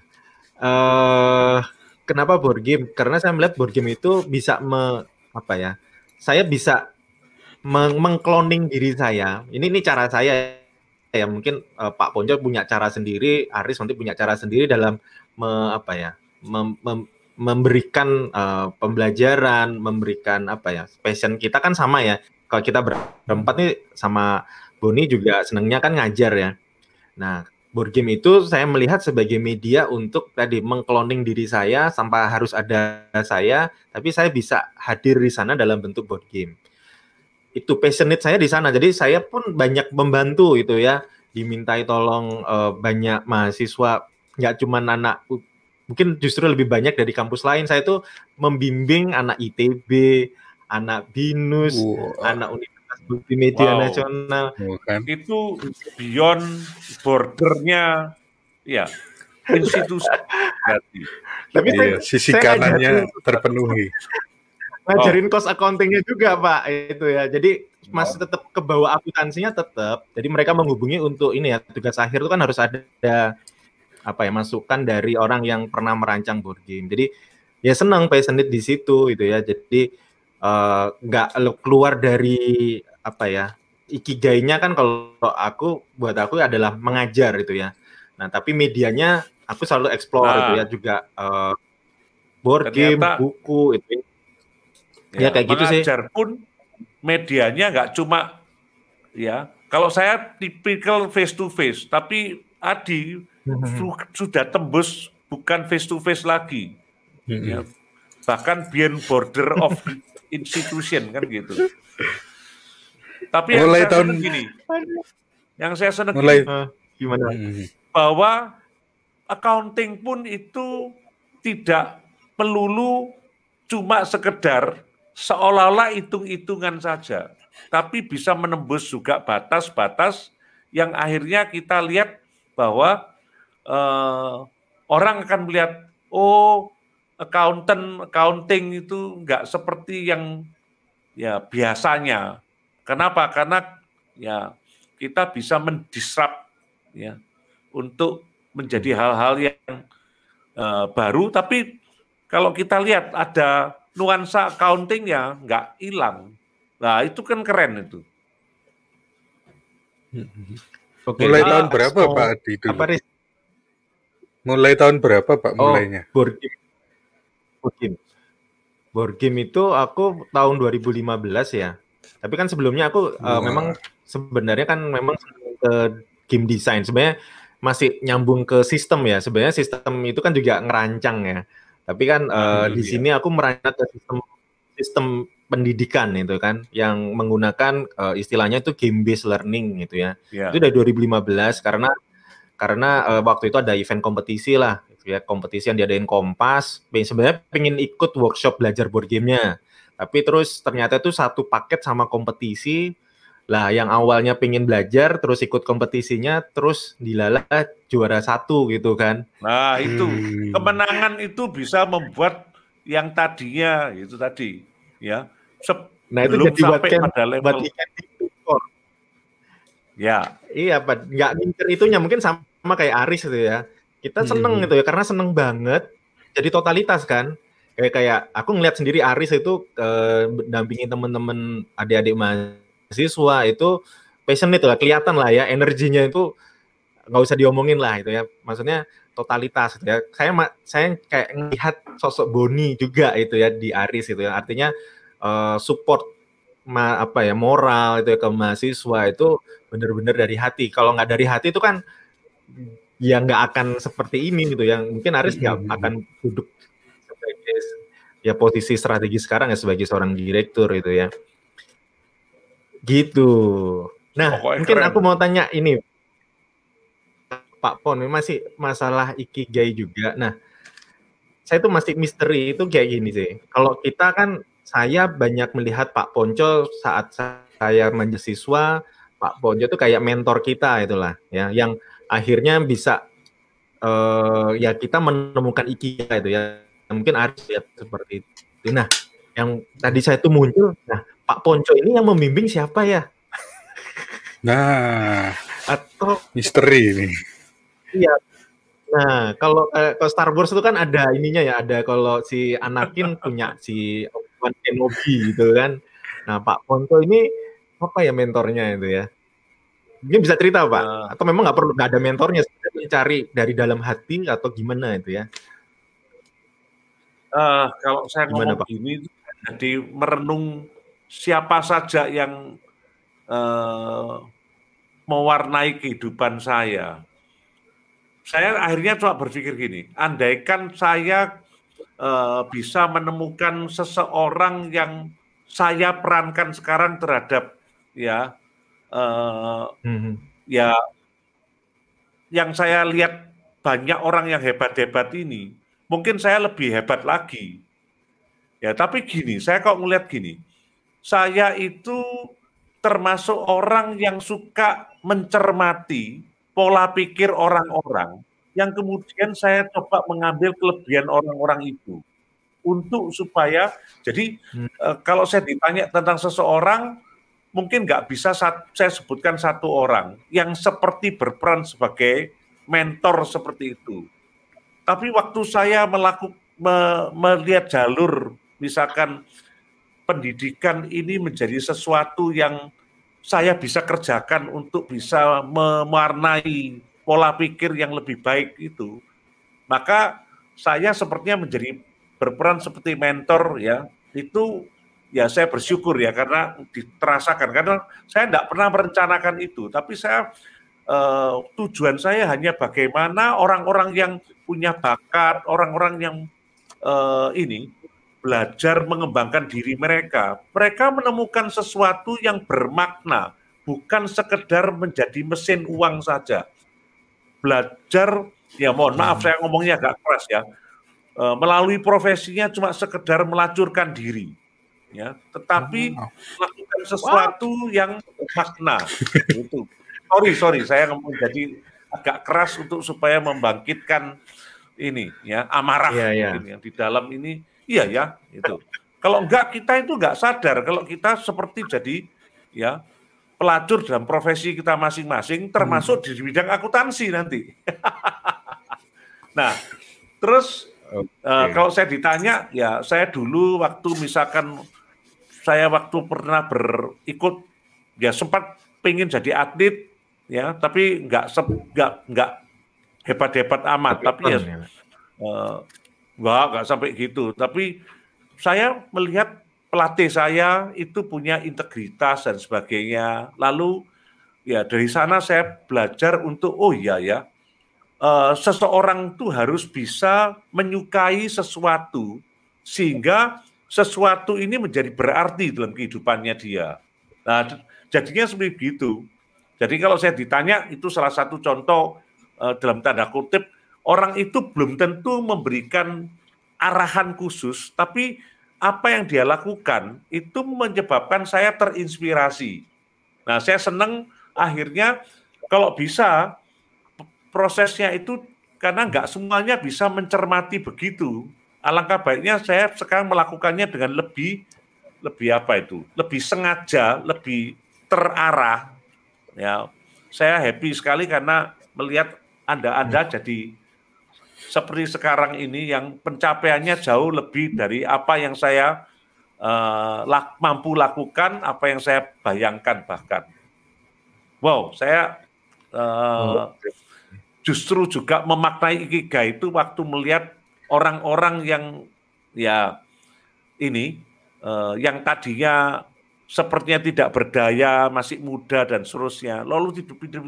uh, kenapa board game? Karena saya melihat board game itu bisa me, apa ya? Saya bisa meng mengkloning diri saya. Ini ini cara saya ya mungkin uh, Pak Ponco punya cara sendiri, Aris nanti punya cara sendiri dalam me, apa ya? Mem, mem, memberikan uh, pembelajaran, memberikan apa ya? Passion kita kan sama ya kalau kita berempat nih sama Boni juga senangnya kan ngajar ya. Nah, board game itu saya melihat sebagai media untuk tadi mengkloning diri saya sampai harus ada saya, tapi saya bisa hadir di sana dalam bentuk board game. Itu passionate saya di sana. Jadi saya pun banyak membantu itu ya, dimintai tolong uh, banyak mahasiswa, nggak cuma anak mungkin justru lebih banyak dari kampus lain. Saya tuh membimbing anak ITB, anak binus, wow. anak Universitas Multimedia wow. Nasional. Bukan. Itu beyond bordernya, ya institusi. Tapi iya, sisi kanannya terpenuhi. Ngajarin oh. cost accountingnya juga Pak itu ya. Jadi masih tetap ke bawah akuntansinya tetap. Jadi mereka menghubungi untuk ini ya tugas akhir itu kan harus ada apa ya masukan dari orang yang pernah merancang board game. Jadi ya senang passionate di situ gitu ya. Jadi Eh, nggak uh, keluar dari apa ya ikigainya kan kalau aku buat aku adalah mengajar itu ya. Nah tapi medianya aku selalu explore nah, itu ya juga uh, board game, buku itu. Ya, ya kayak gitu sih. pun medianya nggak cuma ya. Kalau saya tipikal face to face, tapi Adi hmm. su sudah tembus bukan face to face lagi. Hmm. Ya, bahkan beyond border of institution kan gitu. Tapi yang mulai saya tahun gini, yang saya senang mulai gini, uh, gimana? Hmm. Bahwa accounting pun itu tidak melulu cuma sekedar seolah-olah hitung-hitungan saja, tapi bisa menembus juga batas-batas yang akhirnya kita lihat bahwa uh, orang akan melihat oh accountant accounting itu nggak seperti yang ya biasanya. Kenapa? Karena ya kita bisa mendisrupt ya untuk menjadi hal-hal yang uh, baru, tapi kalau kita lihat ada nuansa accounting ya nggak hilang. Nah itu kan keren itu. Oke. Mulai uh, tahun berapa so, Pak Adi itu? Apa, Mulai tahun berapa Pak oh, mulainya? Board game. Board game. Board game itu aku tahun 2015 ya. Tapi kan sebelumnya aku uh, memang sebenarnya kan memang ke game design. Sebenarnya masih nyambung ke sistem ya. Sebenarnya sistem itu kan juga ngerancang ya. Tapi kan uh, di iya. sini aku merancang ke sistem sistem pendidikan itu kan yang menggunakan uh, istilahnya itu game based learning gitu ya. Yeah. Itu dari 2015 karena karena uh, waktu itu ada event kompetisi lah ya kompetisi yang diadain Kompas sebenarnya pengen ikut workshop belajar board gamenya tapi terus ternyata itu satu paket sama kompetisi lah yang awalnya pengen belajar terus ikut kompetisinya terus dilala juara satu gitu kan. Nah itu. Hmm. kemenangan itu bisa membuat yang tadinya itu tadi ya nah itu jadi buat pada level buat ya. Iya pak. Nggak ngincer itunya mungkin sama kayak Aris itu ya. Kita seneng hmm. gitu ya karena seneng banget. Jadi totalitas kan. Kayak kayak aku ngeliat sendiri Aris itu eh, dampingin temen-temen adik-adik mahasiswa itu passion itu lah kelihatan lah ya energinya itu nggak usah diomongin lah itu ya. Maksudnya totalitas gitu ya. Saya saya kayak ngelihat sosok Boni juga itu ya di Aris itu ya. Artinya uh, support ma, apa ya moral itu ya ke mahasiswa itu bener-bener dari hati. Kalau nggak dari hati itu kan ya nggak akan seperti ini gitu yang mungkin Aris nggak hmm. akan duduk sebagai ya posisi strategi sekarang ya sebagai seorang direktur itu ya gitu. Nah Pokoknya mungkin keren. aku mau tanya ini. Pak Pon masih masalah ikigai juga. Nah saya tuh masih misteri itu kayak gini sih. Kalau kita kan saya banyak melihat Pak Ponco saat saya menjadi siswa Pak Ponco itu kayak mentor kita itulah ya. Yang akhirnya bisa uh, ya kita menemukan ikigai itu ya. Mungkin Aris lihat seperti itu. Nah yang tadi saya itu muncul nah Pak Ponco ini yang membimbing siapa ya? Nah atau misteri ini. Iya. Nah kalau eh, kalau Star Wars itu kan ada ininya ya ada kalau si Anakin punya si Obi-Wan Kenobi gitu kan. Nah Pak Ponco ini apa ya mentornya itu ya? Mungkin bisa cerita Pak, uh, atau memang nggak perlu nggak ada mentornya, cari dari dalam hati atau gimana itu ya? Uh, kalau saya gimana, ngomong Pak? gini, jadi merenung siapa saja yang uh, mewarnai kehidupan saya. Saya akhirnya coba berpikir gini, andaikan saya uh, bisa menemukan seseorang yang saya perankan sekarang terhadap ya uh, hmm. ya yang saya lihat banyak orang yang hebat-hebat ini, mungkin saya lebih hebat lagi. Ya, tapi gini, saya kok ngeliat gini, saya itu termasuk orang yang suka mencermati pola pikir orang-orang yang kemudian saya coba mengambil kelebihan orang-orang itu untuk supaya jadi hmm. Eh, kalau saya ditanya tentang seseorang mungkin nggak bisa saya sebutkan satu orang yang seperti berperan sebagai mentor seperti itu. Tapi waktu saya melakukan me, melihat jalur misalkan pendidikan ini menjadi sesuatu yang saya bisa kerjakan untuk bisa mewarnai pola pikir yang lebih baik itu, maka saya sepertinya menjadi berperan seperti mentor ya. Itu ya saya bersyukur ya karena diterasakan karena saya tidak pernah merencanakan itu tapi saya uh, tujuan saya hanya bagaimana orang-orang yang punya bakat orang-orang yang uh, ini belajar mengembangkan diri mereka mereka menemukan sesuatu yang bermakna bukan sekedar menjadi mesin uang saja belajar ya mohon maaf saya ngomongnya agak keras ya uh, melalui profesinya cuma sekedar melacurkan diri ya, tetapi oh. melakukan sesuatu What? yang makna. itu. Sorry, sorry, saya ngomong jadi agak keras untuk supaya membangkitkan ini ya amarah yeah, yeah. yang di dalam ini. Iya ya, itu. Kalau enggak kita itu enggak sadar kalau kita seperti jadi ya pelacur dalam profesi kita masing-masing, termasuk hmm. di bidang akuntansi nanti. nah, terus okay. uh, kalau saya ditanya, ya saya dulu waktu misalkan saya waktu pernah berikut, ya sempat pengen jadi atlet, ya, tapi nggak nggak nggak hebat-hebat amat, tapi, tapi ya, ya. Uh, nggak sampai gitu. Tapi saya melihat pelatih saya itu punya integritas dan sebagainya. Lalu ya dari sana saya belajar untuk oh iya ya uh, seseorang tuh harus bisa menyukai sesuatu sehingga sesuatu ini menjadi berarti dalam kehidupannya dia. Nah, jadinya seperti itu. Jadi kalau saya ditanya itu salah satu contoh uh, dalam tanda kutip orang itu belum tentu memberikan arahan khusus, tapi apa yang dia lakukan itu menyebabkan saya terinspirasi. Nah, saya senang akhirnya kalau bisa prosesnya itu karena nggak semuanya bisa mencermati begitu. Alangkah baiknya saya sekarang melakukannya dengan lebih lebih apa itu? Lebih sengaja, lebih terarah. Ya, saya happy sekali karena melihat anda-anda hmm. jadi seperti sekarang ini yang pencapaiannya jauh lebih dari apa yang saya uh, lak, mampu lakukan, apa yang saya bayangkan bahkan. Wow, saya uh, justru juga memaknai ikigai itu waktu melihat orang-orang yang ya ini uh, yang tadinya sepertinya tidak berdaya, masih muda dan seterusnya. Lalu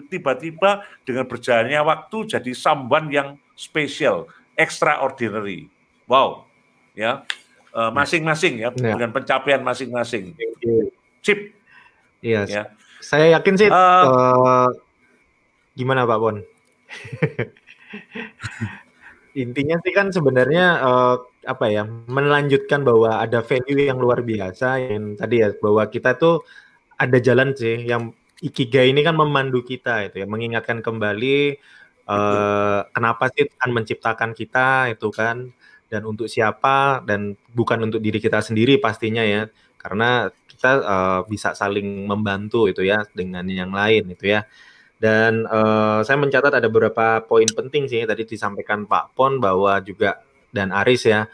tiba-tiba dengan berjalannya waktu jadi samban yang special, extraordinary. Wow, ya eh, masing-masing ya, ya dengan pencapaian masing-masing. Chip. Iya. Ya. Saya yakin sih. Uh, uh, gimana Pak Bon? Intinya sih kan sebenarnya uh, apa ya melanjutkan bahwa ada venue yang luar biasa yang tadi ya bahwa kita tuh ada jalan sih yang ikigai ini kan memandu kita itu ya mengingatkan kembali uh, kenapa sih Tuhan menciptakan kita itu kan? Dan untuk siapa? Dan bukan untuk diri kita sendiri pastinya ya. Karena kita uh, bisa saling membantu itu ya dengan yang lain itu ya. Dan uh, saya mencatat ada beberapa poin penting sih tadi disampaikan Pak Pon bahwa juga dan Aris ya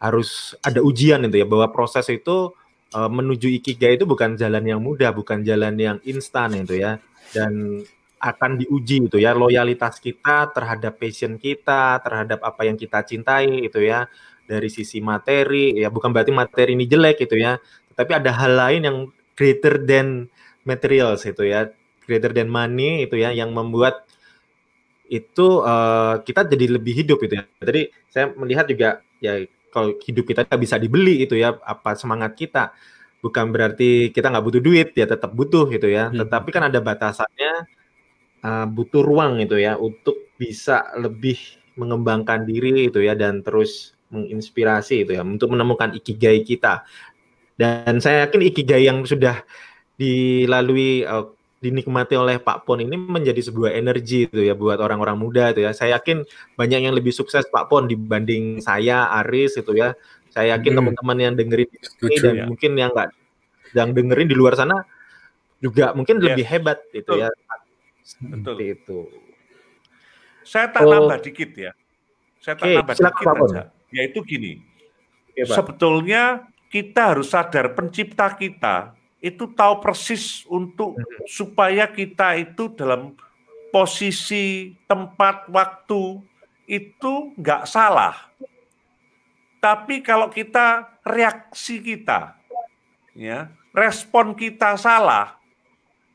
harus ada ujian itu ya bahwa proses itu uh, menuju ikigai itu bukan jalan yang mudah bukan jalan yang instan itu ya. Dan akan diuji itu ya loyalitas kita terhadap passion kita terhadap apa yang kita cintai itu ya. Dari sisi materi ya bukan berarti materi ini jelek itu ya tapi ada hal lain yang greater than materials itu ya greater than money itu ya yang membuat itu uh, kita jadi lebih hidup itu ya. Jadi saya melihat juga ya kalau hidup kita bisa dibeli itu ya apa semangat kita. Bukan berarti kita nggak butuh duit ya tetap butuh gitu ya. Hmm. tetapi kan ada batasannya uh, butuh ruang itu ya untuk bisa lebih mengembangkan diri itu ya dan terus menginspirasi itu ya untuk menemukan ikigai kita. Dan saya yakin ikigai yang sudah dilalui uh, dinikmati oleh Pak Pon ini menjadi sebuah energi itu ya buat orang-orang muda itu ya. Saya yakin banyak yang lebih sukses Pak Pon dibanding saya Aris itu ya. Saya yakin hmm. teman-teman yang dengerin ini dan ya. mungkin yang enggak yang dengerin di luar sana juga mungkin yes. lebih hebat itu ya Betul. itu. Saya tak oh. nambah dikit ya. Saya tak okay, nambah dikit Pak aja. Yaitu gini. Okay, sebetulnya kita harus sadar pencipta kita itu tahu persis untuk hmm. supaya kita itu dalam posisi tempat waktu itu nggak salah. Tapi kalau kita reaksi kita, ya respon kita salah,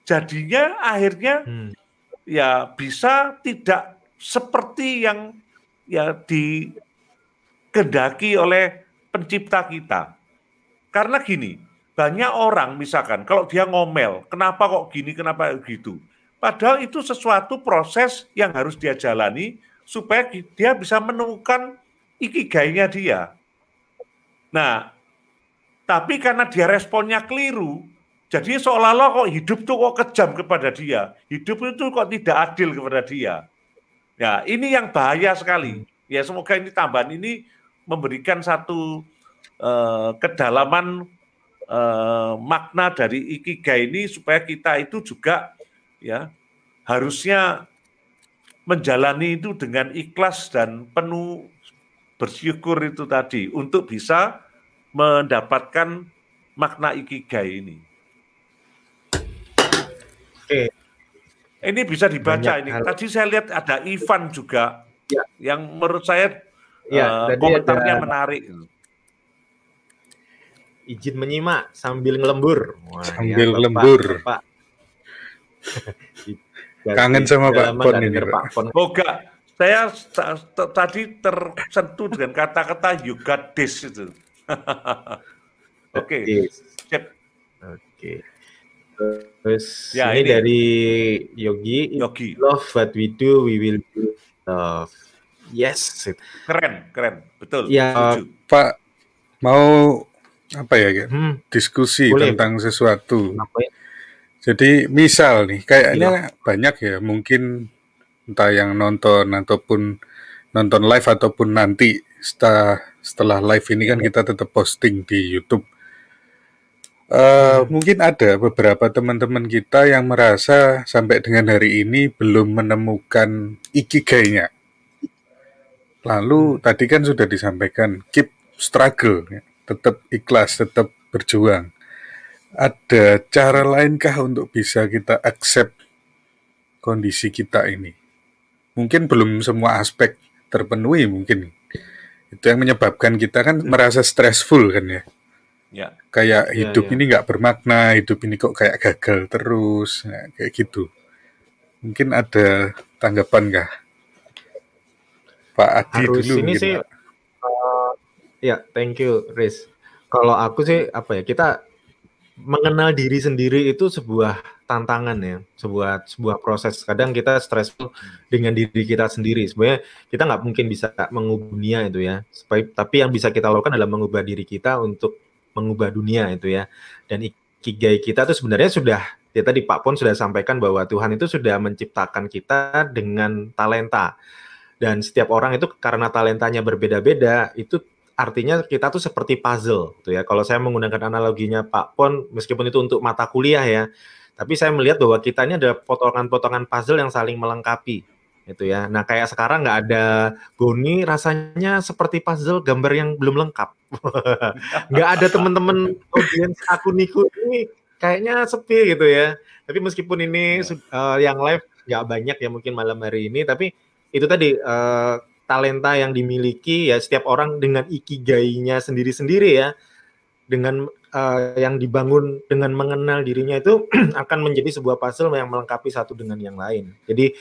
jadinya akhirnya hmm ya bisa tidak seperti yang ya dikendaki oleh pencipta kita. Karena gini, banyak orang misalkan kalau dia ngomel, kenapa kok gini, kenapa gitu. Padahal itu sesuatu proses yang harus dia jalani supaya dia bisa menemukan ikigainya dia. Nah, tapi karena dia responnya keliru, jadi seolah-olah kok hidup tuh kok kejam kepada dia. Hidup itu kok tidak adil kepada dia. Ya, ini yang bahaya sekali. Ya, semoga ini tambahan ini memberikan satu uh, kedalaman uh, makna dari ikigai ini supaya kita itu juga ya harusnya menjalani itu dengan ikhlas dan penuh bersyukur itu tadi untuk bisa mendapatkan makna ikigai ini. Oke. Ini bisa dibaca Banyak ini. Hal. Tadi saya lihat ada Ivan juga ya. yang menurut saya ya, uh, komentarnya ada... menarik izin menyimak sambil ngelembur. Wah, sambil ya, lembur. Pak. Kangen sama Pak Pon ini. Pak Pon. Boga, saya tadi tersentuh dengan kata-kata you got this itu. Oke. Okay. Oke. Okay. Terus ya, ini, ini dari Yogi. Yogi. Love what we do, we will do love. Yes. Keren, keren. Betul. Ya, Pak mau apa ya hmm. diskusi Boleh. tentang sesuatu. Ya? Jadi misal nih kayaknya ya. banyak ya mungkin entah yang nonton ataupun nonton live ataupun nanti setelah setelah live ini kan iya. kita tetap posting di YouTube. Uh, hmm. Mungkin ada beberapa teman-teman kita yang merasa sampai dengan hari ini belum menemukan ikigainya. Lalu hmm. tadi kan sudah disampaikan keep struggle. Ya tetap ikhlas, tetap berjuang. Ada cara lainkah untuk bisa kita accept kondisi kita ini? Mungkin belum semua aspek terpenuhi mungkin. Itu yang menyebabkan kita kan hmm. merasa stressful kan ya. Ya. Kayak ya, hidup ya. ini nggak bermakna, hidup ini kok kayak gagal terus, nah, kayak gitu. Mungkin ada tanggapan nggak? Pak Adi Harus dulu ini sih, Ya, thank you, Riz. Kalau aku sih apa ya, kita mengenal diri sendiri itu sebuah tantangan ya, sebuah sebuah proses. Kadang kita stressful dengan diri kita sendiri. Sebenarnya kita nggak mungkin bisa mengubah dunia itu ya. Tapi yang bisa kita lakukan adalah mengubah diri kita untuk mengubah dunia itu ya. Dan ikigai kita itu sebenarnya sudah ya tadi Pak Pon sudah sampaikan bahwa Tuhan itu sudah menciptakan kita dengan talenta. Dan setiap orang itu karena talentanya berbeda-beda, itu artinya kita tuh seperti puzzle tuh ya. Kalau saya menggunakan analoginya Pak Pon, meskipun itu untuk mata kuliah ya, tapi saya melihat bahwa kita ini ada potongan-potongan puzzle yang saling melengkapi itu ya. Nah kayak sekarang nggak ada Goni rasanya seperti puzzle gambar yang belum lengkap. nggak ada teman-teman audiens aku Niku ini kayaknya sepi gitu ya. Tapi meskipun ini uh, yang live nggak banyak ya mungkin malam hari ini, tapi itu tadi uh, talenta yang dimiliki ya setiap orang dengan ikigainya sendiri-sendiri ya dengan uh, yang dibangun dengan mengenal dirinya itu akan menjadi sebuah puzzle yang melengkapi satu dengan yang lain. Jadi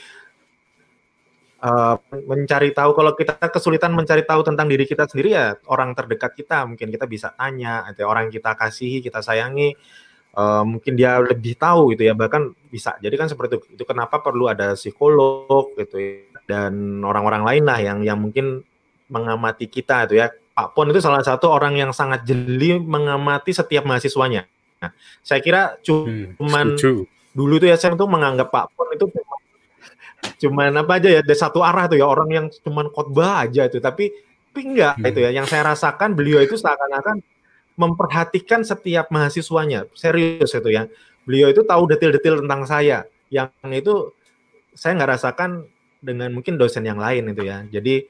uh, mencari tahu kalau kita kesulitan mencari tahu tentang diri kita sendiri ya orang terdekat kita mungkin kita bisa tanya atau orang kita kasihi kita sayangi uh, mungkin dia lebih tahu gitu ya bahkan bisa jadi kan seperti itu itu kenapa perlu ada psikolog gitu ya dan orang-orang lain lah yang yang mungkin mengamati kita itu ya. Pak Pon itu salah satu orang yang sangat jeli mengamati setiap mahasiswanya. Nah, saya kira hmm, cuman hmm, dulu itu ya saya tuh menganggap Pak Pon itu cuman apa aja ya ada satu arah tuh ya orang yang cuman khotbah aja itu tapi tapi enggak hmm. itu ya yang saya rasakan beliau itu seakan-akan memperhatikan setiap mahasiswanya serius itu ya beliau itu tahu detil-detil tentang saya yang itu saya nggak rasakan dengan mungkin dosen yang lain itu ya. Jadi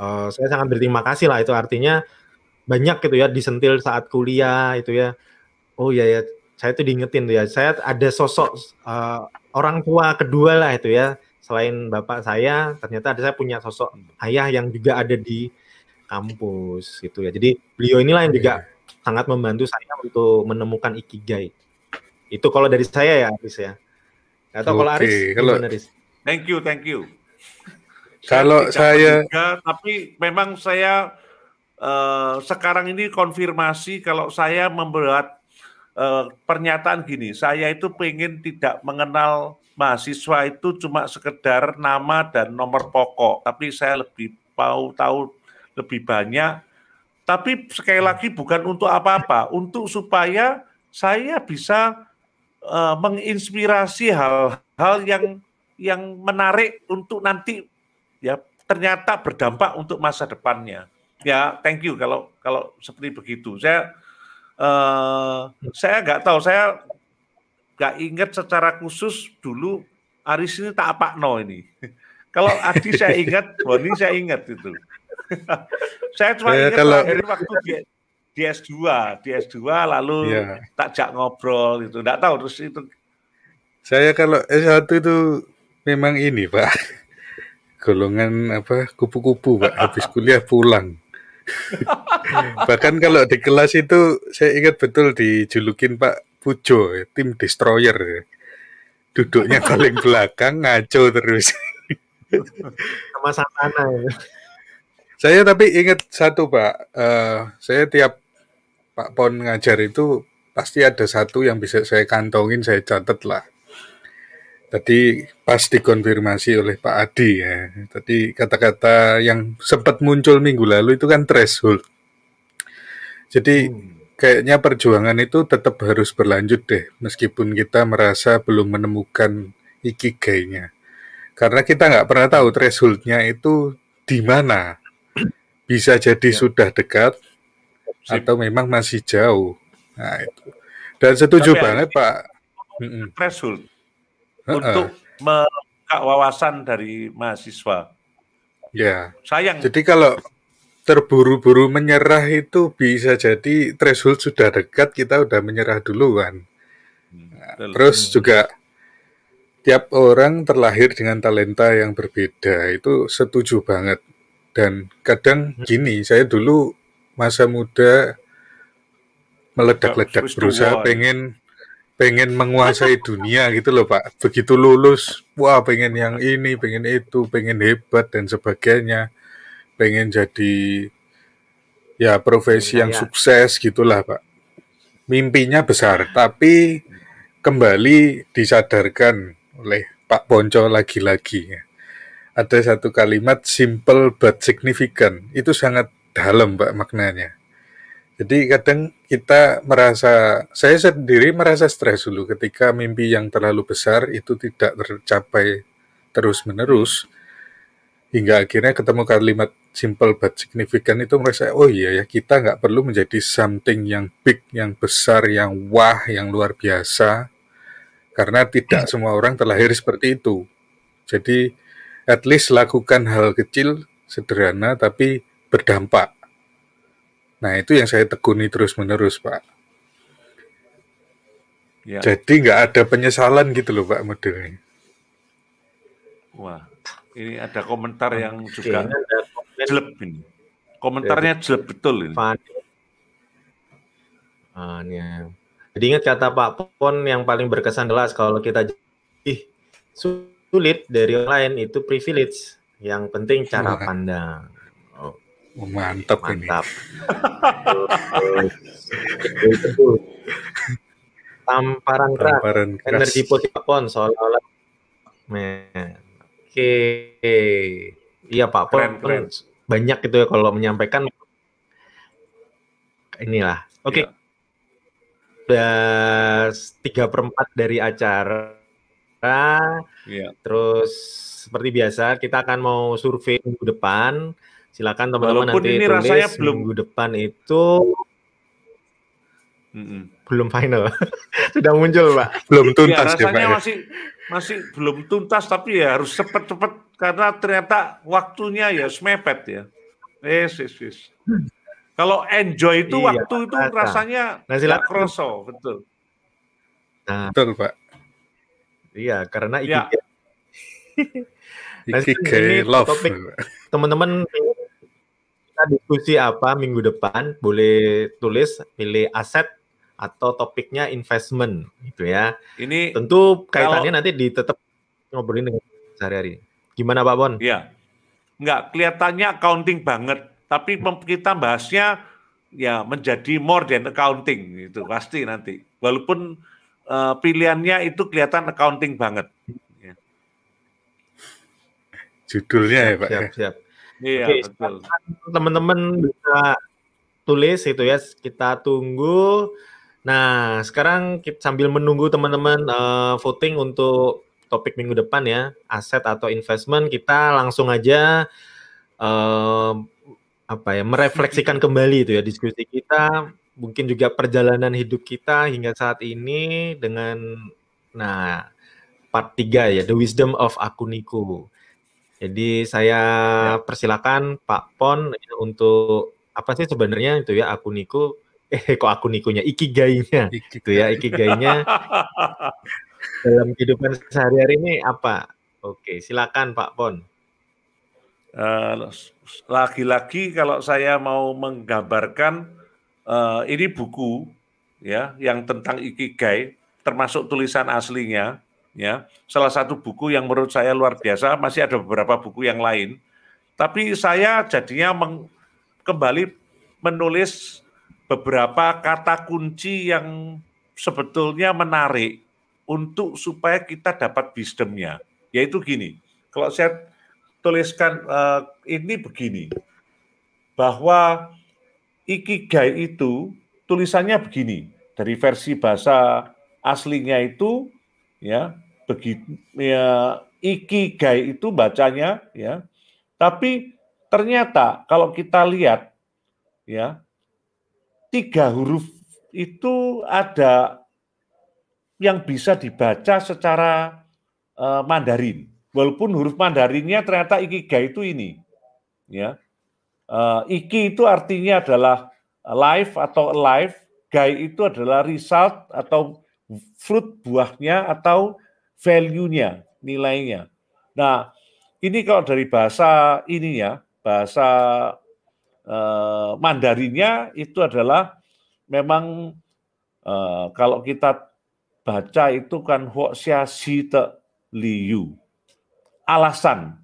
uh, saya sangat berterima kasih lah itu artinya banyak gitu ya disentil saat kuliah itu ya. Oh ya ya, saya tuh diingetin tuh ya. Saya ada sosok uh, orang tua kedua lah itu ya. Selain bapak saya, ternyata ada saya punya sosok ayah yang juga ada di kampus gitu ya. Jadi beliau inilah yang juga iya. sangat membantu saya untuk menemukan ikigai. Itu kalau dari saya ya, Aris ya. Atau okay. kalau Aris, kalau Aris? Thank you, thank you. Kalau saya, juga, tapi memang saya uh, sekarang ini konfirmasi kalau saya membuat uh, pernyataan gini, saya itu pengen tidak mengenal mahasiswa itu cuma sekedar nama dan nomor pokok, tapi saya lebih mau tahu lebih banyak. Tapi sekali lagi bukan untuk apa-apa, untuk supaya saya bisa uh, menginspirasi hal-hal yang yang menarik untuk nanti ya ternyata berdampak untuk masa depannya. Ya, thank you kalau kalau seperti begitu. Saya Uh, saya nggak tahu, saya nggak ingat secara khusus dulu Aris ini tak apa no ini. Kalau Adi saya ingat, Boni saya ingat itu. saya cuma ya, ingat kalau... waktu di, di S2, di S2 lalu ya. jak ngobrol itu. Enggak tahu terus itu. Saya kalau S1 itu memang ini, Pak. Golongan apa? Kupu-kupu, Pak. Habis kuliah pulang. Bahkan kalau di kelas itu saya ingat betul dijulukin Pak Pujo, tim destroyer. Duduknya paling belakang ngaco terus. Sama sana ya. Saya tapi ingat satu Pak, uh, saya tiap Pak Pon ngajar itu pasti ada satu yang bisa saya kantongin, saya catat lah. Tadi pas dikonfirmasi oleh Pak Adi ya, tadi kata-kata yang sempat muncul minggu lalu itu kan threshold. Jadi hmm. kayaknya perjuangan itu tetap harus berlanjut deh, meskipun kita merasa belum menemukan ikigainya. Karena kita nggak pernah tahu thresholdnya itu di mana. Bisa jadi ya. sudah dekat Sip. atau memang masih jauh. Nah itu. Dan setuju Tapi banget Pak. Threshold untuk membuka wawasan dari mahasiswa. Ya. Sayang. Jadi kalau terburu-buru menyerah itu bisa jadi threshold sudah dekat kita udah menyerah duluan. Nah, terus juga tiap orang terlahir dengan talenta yang berbeda itu setuju banget dan kadang hmm. gini saya dulu masa muda meledak-ledak berusaha pengen pengen menguasai dunia gitu loh pak begitu lulus wah pengen yang ini pengen itu pengen hebat dan sebagainya pengen jadi ya profesi yang sukses gitulah pak mimpinya besar tapi kembali disadarkan oleh Pak Ponco lagi-lagi. Ada satu kalimat simple but significant. Itu sangat dalam Pak maknanya. Jadi kadang kita merasa, saya sendiri merasa stres dulu ketika mimpi yang terlalu besar itu tidak tercapai terus-menerus. Hingga akhirnya ketemu kalimat simple but significant itu merasa, oh iya ya kita nggak perlu menjadi something yang big, yang besar, yang wah, yang luar biasa karena tidak semua orang terlahir seperti itu. Jadi, at least lakukan hal kecil, sederhana, tapi berdampak. Nah, itu yang saya tekuni terus-menerus, Pak. Ya. Jadi nggak ada penyesalan gitu loh, Pak, modelnya. Wah, ini ada komentar yang juga jelek ini. Komentarnya jelek betul ini. Ah, ini ya. Jadi ingat kata Pak Pon yang paling berkesan adalah kalau kita ih sulit dari yang lain itu privilege. Yang penting cara pandang. Oh, mantap, mantap. ini. Tamparan keras, energi positif Pak Pon seolah-olah. Oke. Iya Pak Pon keren, keren. banyak itu ya kalau menyampaikan inilah. Oke. Okay. Ya udah tiga perempat dari acara. Yeah. Terus seperti biasa kita akan mau survei minggu depan. Silakan teman-teman nanti ini tulis rasanya belum minggu depan itu mm-hmm. belum final. Sudah muncul, Pak. Belum iya, tuntas ya, rasanya ya, masih masih belum tuntas tapi ya harus cepat-cepat karena ternyata waktunya ya semepet ya. Yes, yes, yes. Kalau enjoy itu iya, waktu itu nah, rasanya nah, silakan. kroso, betul. Nah, betul, Pak. Iya, karena ya. nah, ini love. topik teman-teman kita diskusi apa minggu depan, boleh tulis pilih aset atau topiknya investment gitu ya. Ini tentu kaitannya kalau, nanti di tetap ngobrolin dengan sehari-hari. Gimana Pak Bon? Iya. Enggak, kelihatannya accounting banget tapi kita bahasnya ya menjadi more than accounting itu pasti nanti. Walaupun uh, pilihannya itu kelihatan accounting banget. Ya. Judulnya ya Pak. Siap, ya? siap. Iya, betul. Teman-teman bisa tulis itu ya, kita tunggu. Nah, sekarang kita sambil menunggu teman-teman uh, voting untuk topik minggu depan ya, aset atau investment, kita langsung aja uh, apa ya merefleksikan kembali itu ya diskusi kita mungkin juga perjalanan hidup kita hingga saat ini dengan nah part 3 ya The Wisdom of Akuniku. Jadi saya ya. persilakan Pak Pon untuk apa sih sebenarnya itu ya Akuniku eh kok Akunikunya ikigainya gitu ya ikigainya dalam kehidupan sehari-hari ini apa? Oke, silakan Pak Pon. Eh, lagi-lagi kalau saya mau menggambarkan uh, ini buku ya yang tentang ikigai termasuk tulisan aslinya ya salah satu buku yang menurut saya luar biasa masih ada beberapa buku yang lain. Tapi saya jadinya meng, kembali menulis beberapa kata kunci yang sebetulnya menarik untuk supaya kita dapat wisdomnya. Yaitu gini kalau saya tuliskan uh, ini begini bahwa ikigai itu tulisannya begini dari versi bahasa aslinya itu ya begitu ya ikigai itu bacanya ya tapi ternyata kalau kita lihat ya tiga huruf itu ada yang bisa dibaca secara uh, Mandarin walaupun huruf Mandarinnya ternyata ikigai itu ini. Ya. Uh, iki itu artinya adalah life atau alive, gai itu adalah result atau fruit buahnya atau value-nya, nilainya. Nah, ini kalau dari bahasa ini ya, bahasa uh, Mandarinnya itu adalah memang uh, kalau kita baca itu kan huoxia si te liu alasan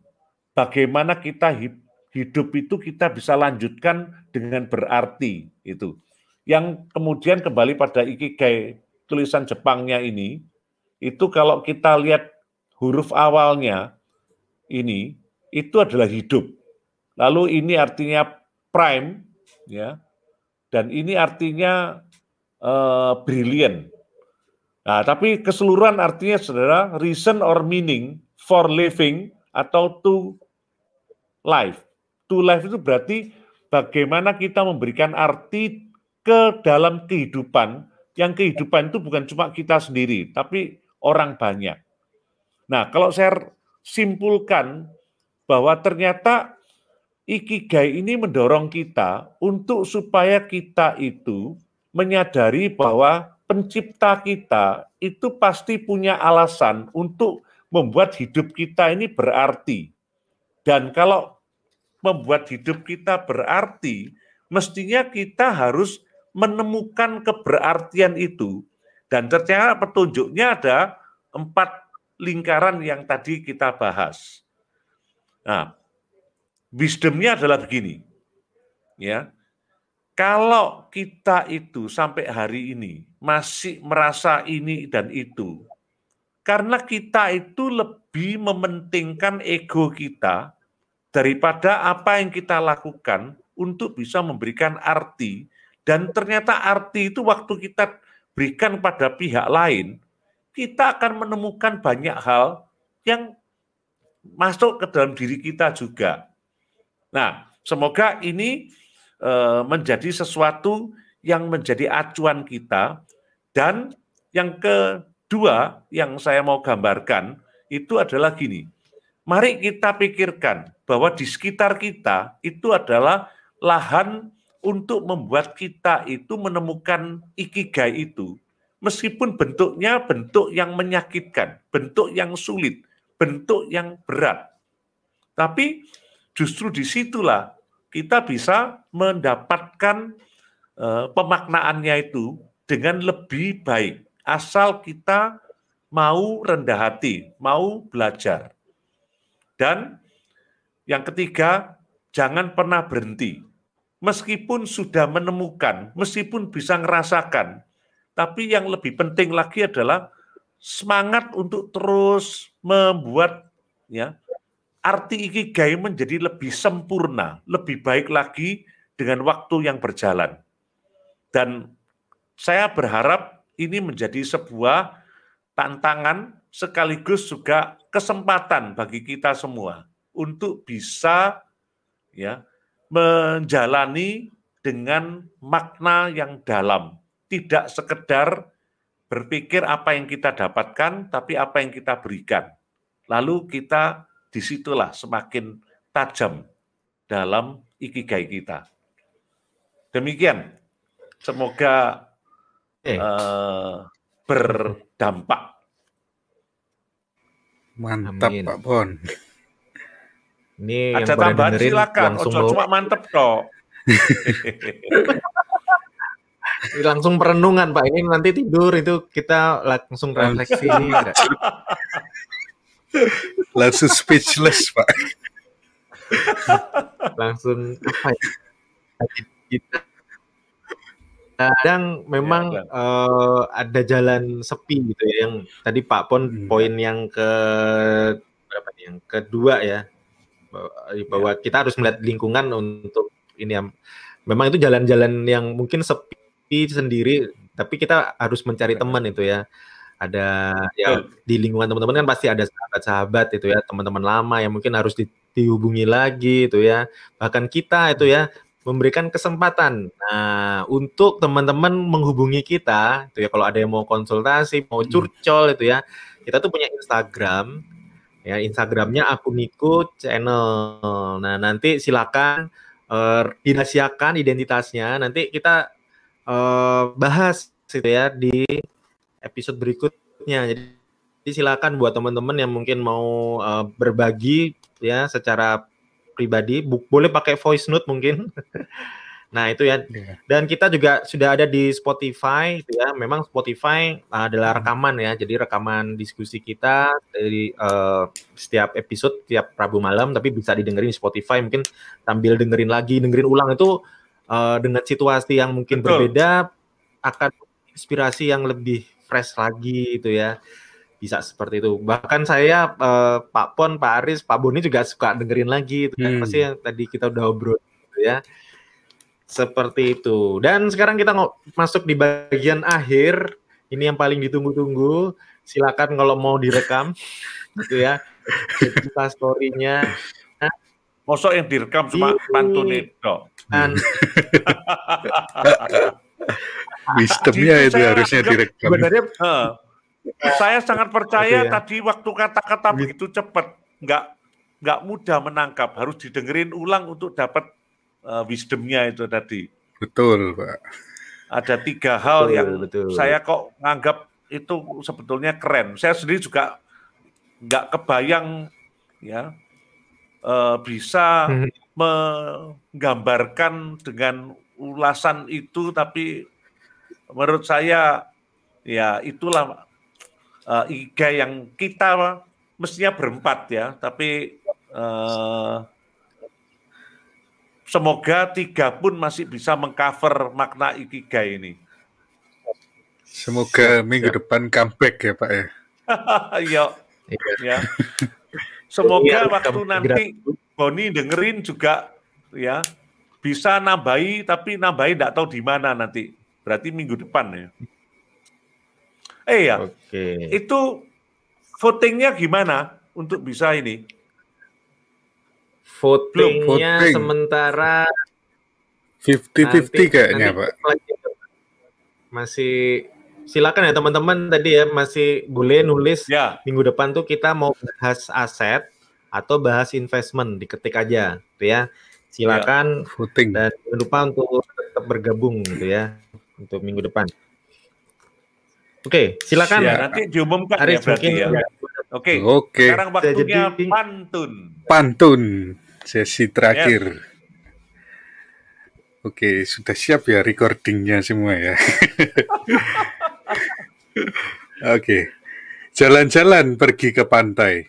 bagaimana kita hidup itu kita bisa lanjutkan dengan berarti itu. Yang kemudian kembali pada ikigai tulisan Jepangnya ini, itu kalau kita lihat huruf awalnya ini itu adalah hidup. Lalu ini artinya prime ya. Dan ini artinya uh, brilliant. Nah, tapi keseluruhan artinya saudara reason or meaning for living atau to life. To life itu berarti bagaimana kita memberikan arti ke dalam kehidupan, yang kehidupan itu bukan cuma kita sendiri, tapi orang banyak. Nah, kalau saya simpulkan bahwa ternyata ikigai ini mendorong kita untuk supaya kita itu menyadari bahwa pencipta kita itu pasti punya alasan untuk membuat hidup kita ini berarti. Dan kalau membuat hidup kita berarti, mestinya kita harus menemukan keberartian itu. Dan ternyata petunjuknya ada empat lingkaran yang tadi kita bahas. Nah, wisdomnya adalah begini. Ya, kalau kita itu sampai hari ini masih merasa ini dan itu, karena kita itu lebih mementingkan ego kita daripada apa yang kita lakukan untuk bisa memberikan arti dan ternyata arti itu waktu kita berikan pada pihak lain, kita akan menemukan banyak hal yang masuk ke dalam diri kita juga. Nah, semoga ini eh, menjadi sesuatu yang menjadi acuan kita dan yang ke Dua yang saya mau gambarkan itu adalah gini. Mari kita pikirkan bahwa di sekitar kita itu adalah lahan untuk membuat kita itu menemukan ikigai itu. Meskipun bentuknya bentuk yang menyakitkan, bentuk yang sulit, bentuk yang berat. Tapi justru di situlah kita bisa mendapatkan uh, pemaknaannya itu dengan lebih baik asal kita mau rendah hati, mau belajar. Dan yang ketiga, jangan pernah berhenti. Meskipun sudah menemukan, meskipun bisa ngerasakan, tapi yang lebih penting lagi adalah semangat untuk terus membuat ya arti ikigai menjadi lebih sempurna, lebih baik lagi dengan waktu yang berjalan. Dan saya berharap ini menjadi sebuah tantangan sekaligus juga kesempatan bagi kita semua untuk bisa ya menjalani dengan makna yang dalam, tidak sekedar berpikir apa yang kita dapatkan, tapi apa yang kita berikan. Lalu kita di situlah semakin tajam dalam ikigai kita. Demikian, semoga eh. uh, berdampak. Mantap Amin. Pak Bon. Ini ada tambahan silakan. Ojo cuma mantep kok. langsung perenungan Pak. Ini nanti tidur itu kita langsung refleksi langsung speechless Pak. langsung apa ya? Kita kadang memang ya, uh, ada jalan sepi gitu ya yang tadi Pak Pon hmm. poin yang ke berapa nih yang kedua ya bahwa ya. kita harus melihat lingkungan untuk ini ya. Memang itu jalan-jalan yang mungkin sepi sendiri, tapi kita harus mencari teman itu ya. Ada ya di lingkungan teman-teman kan pasti ada sahabat-sahabat itu ya, teman-teman lama yang mungkin harus di, dihubungi lagi itu ya. Bahkan kita itu ya memberikan kesempatan. Nah, untuk teman-teman menghubungi kita, itu ya kalau ada yang mau konsultasi, mau hmm. curcol itu ya, kita tuh punya Instagram ya Instagramnya akun Niko channel. Nah nanti silakan uh, dirahasiakan identitasnya. Nanti kita uh, bahas gitu ya di episode berikutnya. Jadi, silakan buat teman-teman yang mungkin mau uh, berbagi ya secara pribadi, boleh pakai voice note mungkin. Nah, itu ya. Iya. Dan kita juga sudah ada di Spotify gitu ya. Memang Spotify adalah hmm. rekaman ya. Jadi rekaman diskusi kita dari uh, setiap episode tiap Rabu malam tapi bisa didengerin di Spotify mungkin sambil dengerin lagi, dengerin ulang itu uh, dengan situasi yang mungkin Betul. berbeda akan inspirasi yang lebih fresh lagi itu ya. Bisa seperti itu. Bahkan saya uh, Pak Pon, Pak Aris, Pak Boni juga suka dengerin lagi itu kan. Hmm. Pasti yang tadi kita udah obrol gitu ya seperti itu. Dan sekarang kita masuk di bagian akhir. Ini yang paling ditunggu-tunggu. Silakan kalau mau direkam, gitu ya. Cerita story-nya. Mosok yang direkam cuma pantun itu. Dan Wisdomnya itu harusnya direkam. Sebenarnya uh, saya sangat percaya ya. tadi waktu kata-kata begitu cepat, nggak nggak mudah menangkap, harus didengerin ulang untuk dapat uh, wisdomnya itu tadi. Betul, Pak. Ada tiga hal betul, yang betul. saya kok nganggap itu sebetulnya keren. Saya sendiri juga nggak kebayang ya uh, bisa hmm. menggambarkan dengan ulasan itu, tapi menurut saya ya itulah uh, iga yang kita mestinya berempat ya, tapi uh, semoga tiga pun masih bisa mengcover makna ikigai ini. Semoga siap, minggu siap. depan comeback ya Pak ya. Iya. ya. Semoga ya, waktu nanti Boni dengerin juga ya bisa nambahi tapi nambahi tidak tahu di mana nanti. Berarti minggu depan ya. Eh ya. Oke. Itu votingnya gimana untuk bisa ini? Votingnya voting. sementara 50-50 kayaknya nanti Pak. Masih silakan ya teman-teman tadi ya masih boleh nulis ya. minggu depan tuh kita mau bahas aset atau bahas investment diketik aja gitu ya. Silakan ya. voting dan jangan lupa untuk tetap bergabung gitu ya untuk minggu depan. Oke, silakan. Ya, nanti diumumkan Aris, ya berarti ya. Oke. Oke. Sekarang waktunya Jadi, pantun. Pantun sesi terakhir. Yes. Oke, sudah siap ya recordingnya semua ya. Oke, jalan-jalan pergi ke pantai,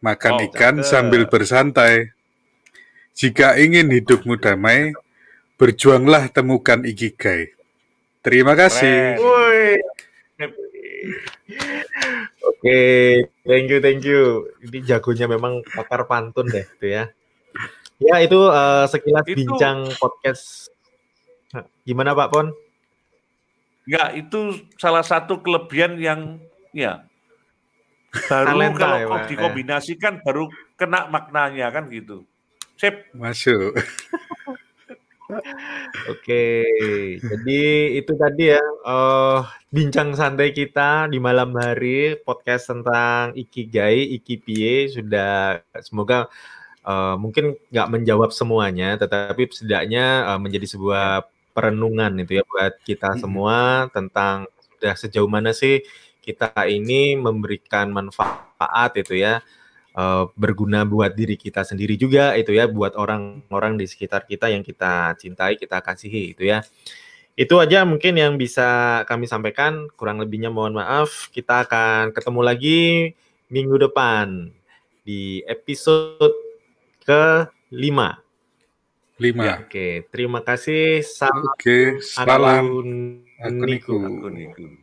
makan oh, ikan cakep. sambil bersantai. Jika ingin hidupmu damai, berjuanglah temukan ikigai. Terima kasih. Oke, thank you, thank you. Ini jagonya memang pakar pantun deh, itu ya. Ya itu uh, sekilas itu, bincang podcast. Gimana Pak Pon? Ya itu salah satu kelebihan yang ya baru Talenta, kalau ya, Pak, dikombinasikan ya. baru kena maknanya kan gitu. Sip. Masuk. Oke, jadi itu tadi ya, uh, bincang santai kita di malam hari, podcast tentang Ikigai, Ikipie, sudah semoga, uh, mungkin nggak menjawab semuanya, tetapi setidaknya, uh, menjadi sebuah perenungan itu ya buat kita semua tentang sudah sejauh mana sih kita ini memberikan manfaat itu ya, uh, berguna buat diri kita sendiri juga itu ya, buat orang-orang di sekitar kita yang kita cintai, kita kasihi itu ya. Itu aja mungkin yang bisa kami sampaikan, kurang lebihnya mohon maaf. Kita akan ketemu lagi minggu depan di episode ke-5. 5. Ya, oke, terima kasih. Salam. Oke, salam. Akuniku. Akuniku.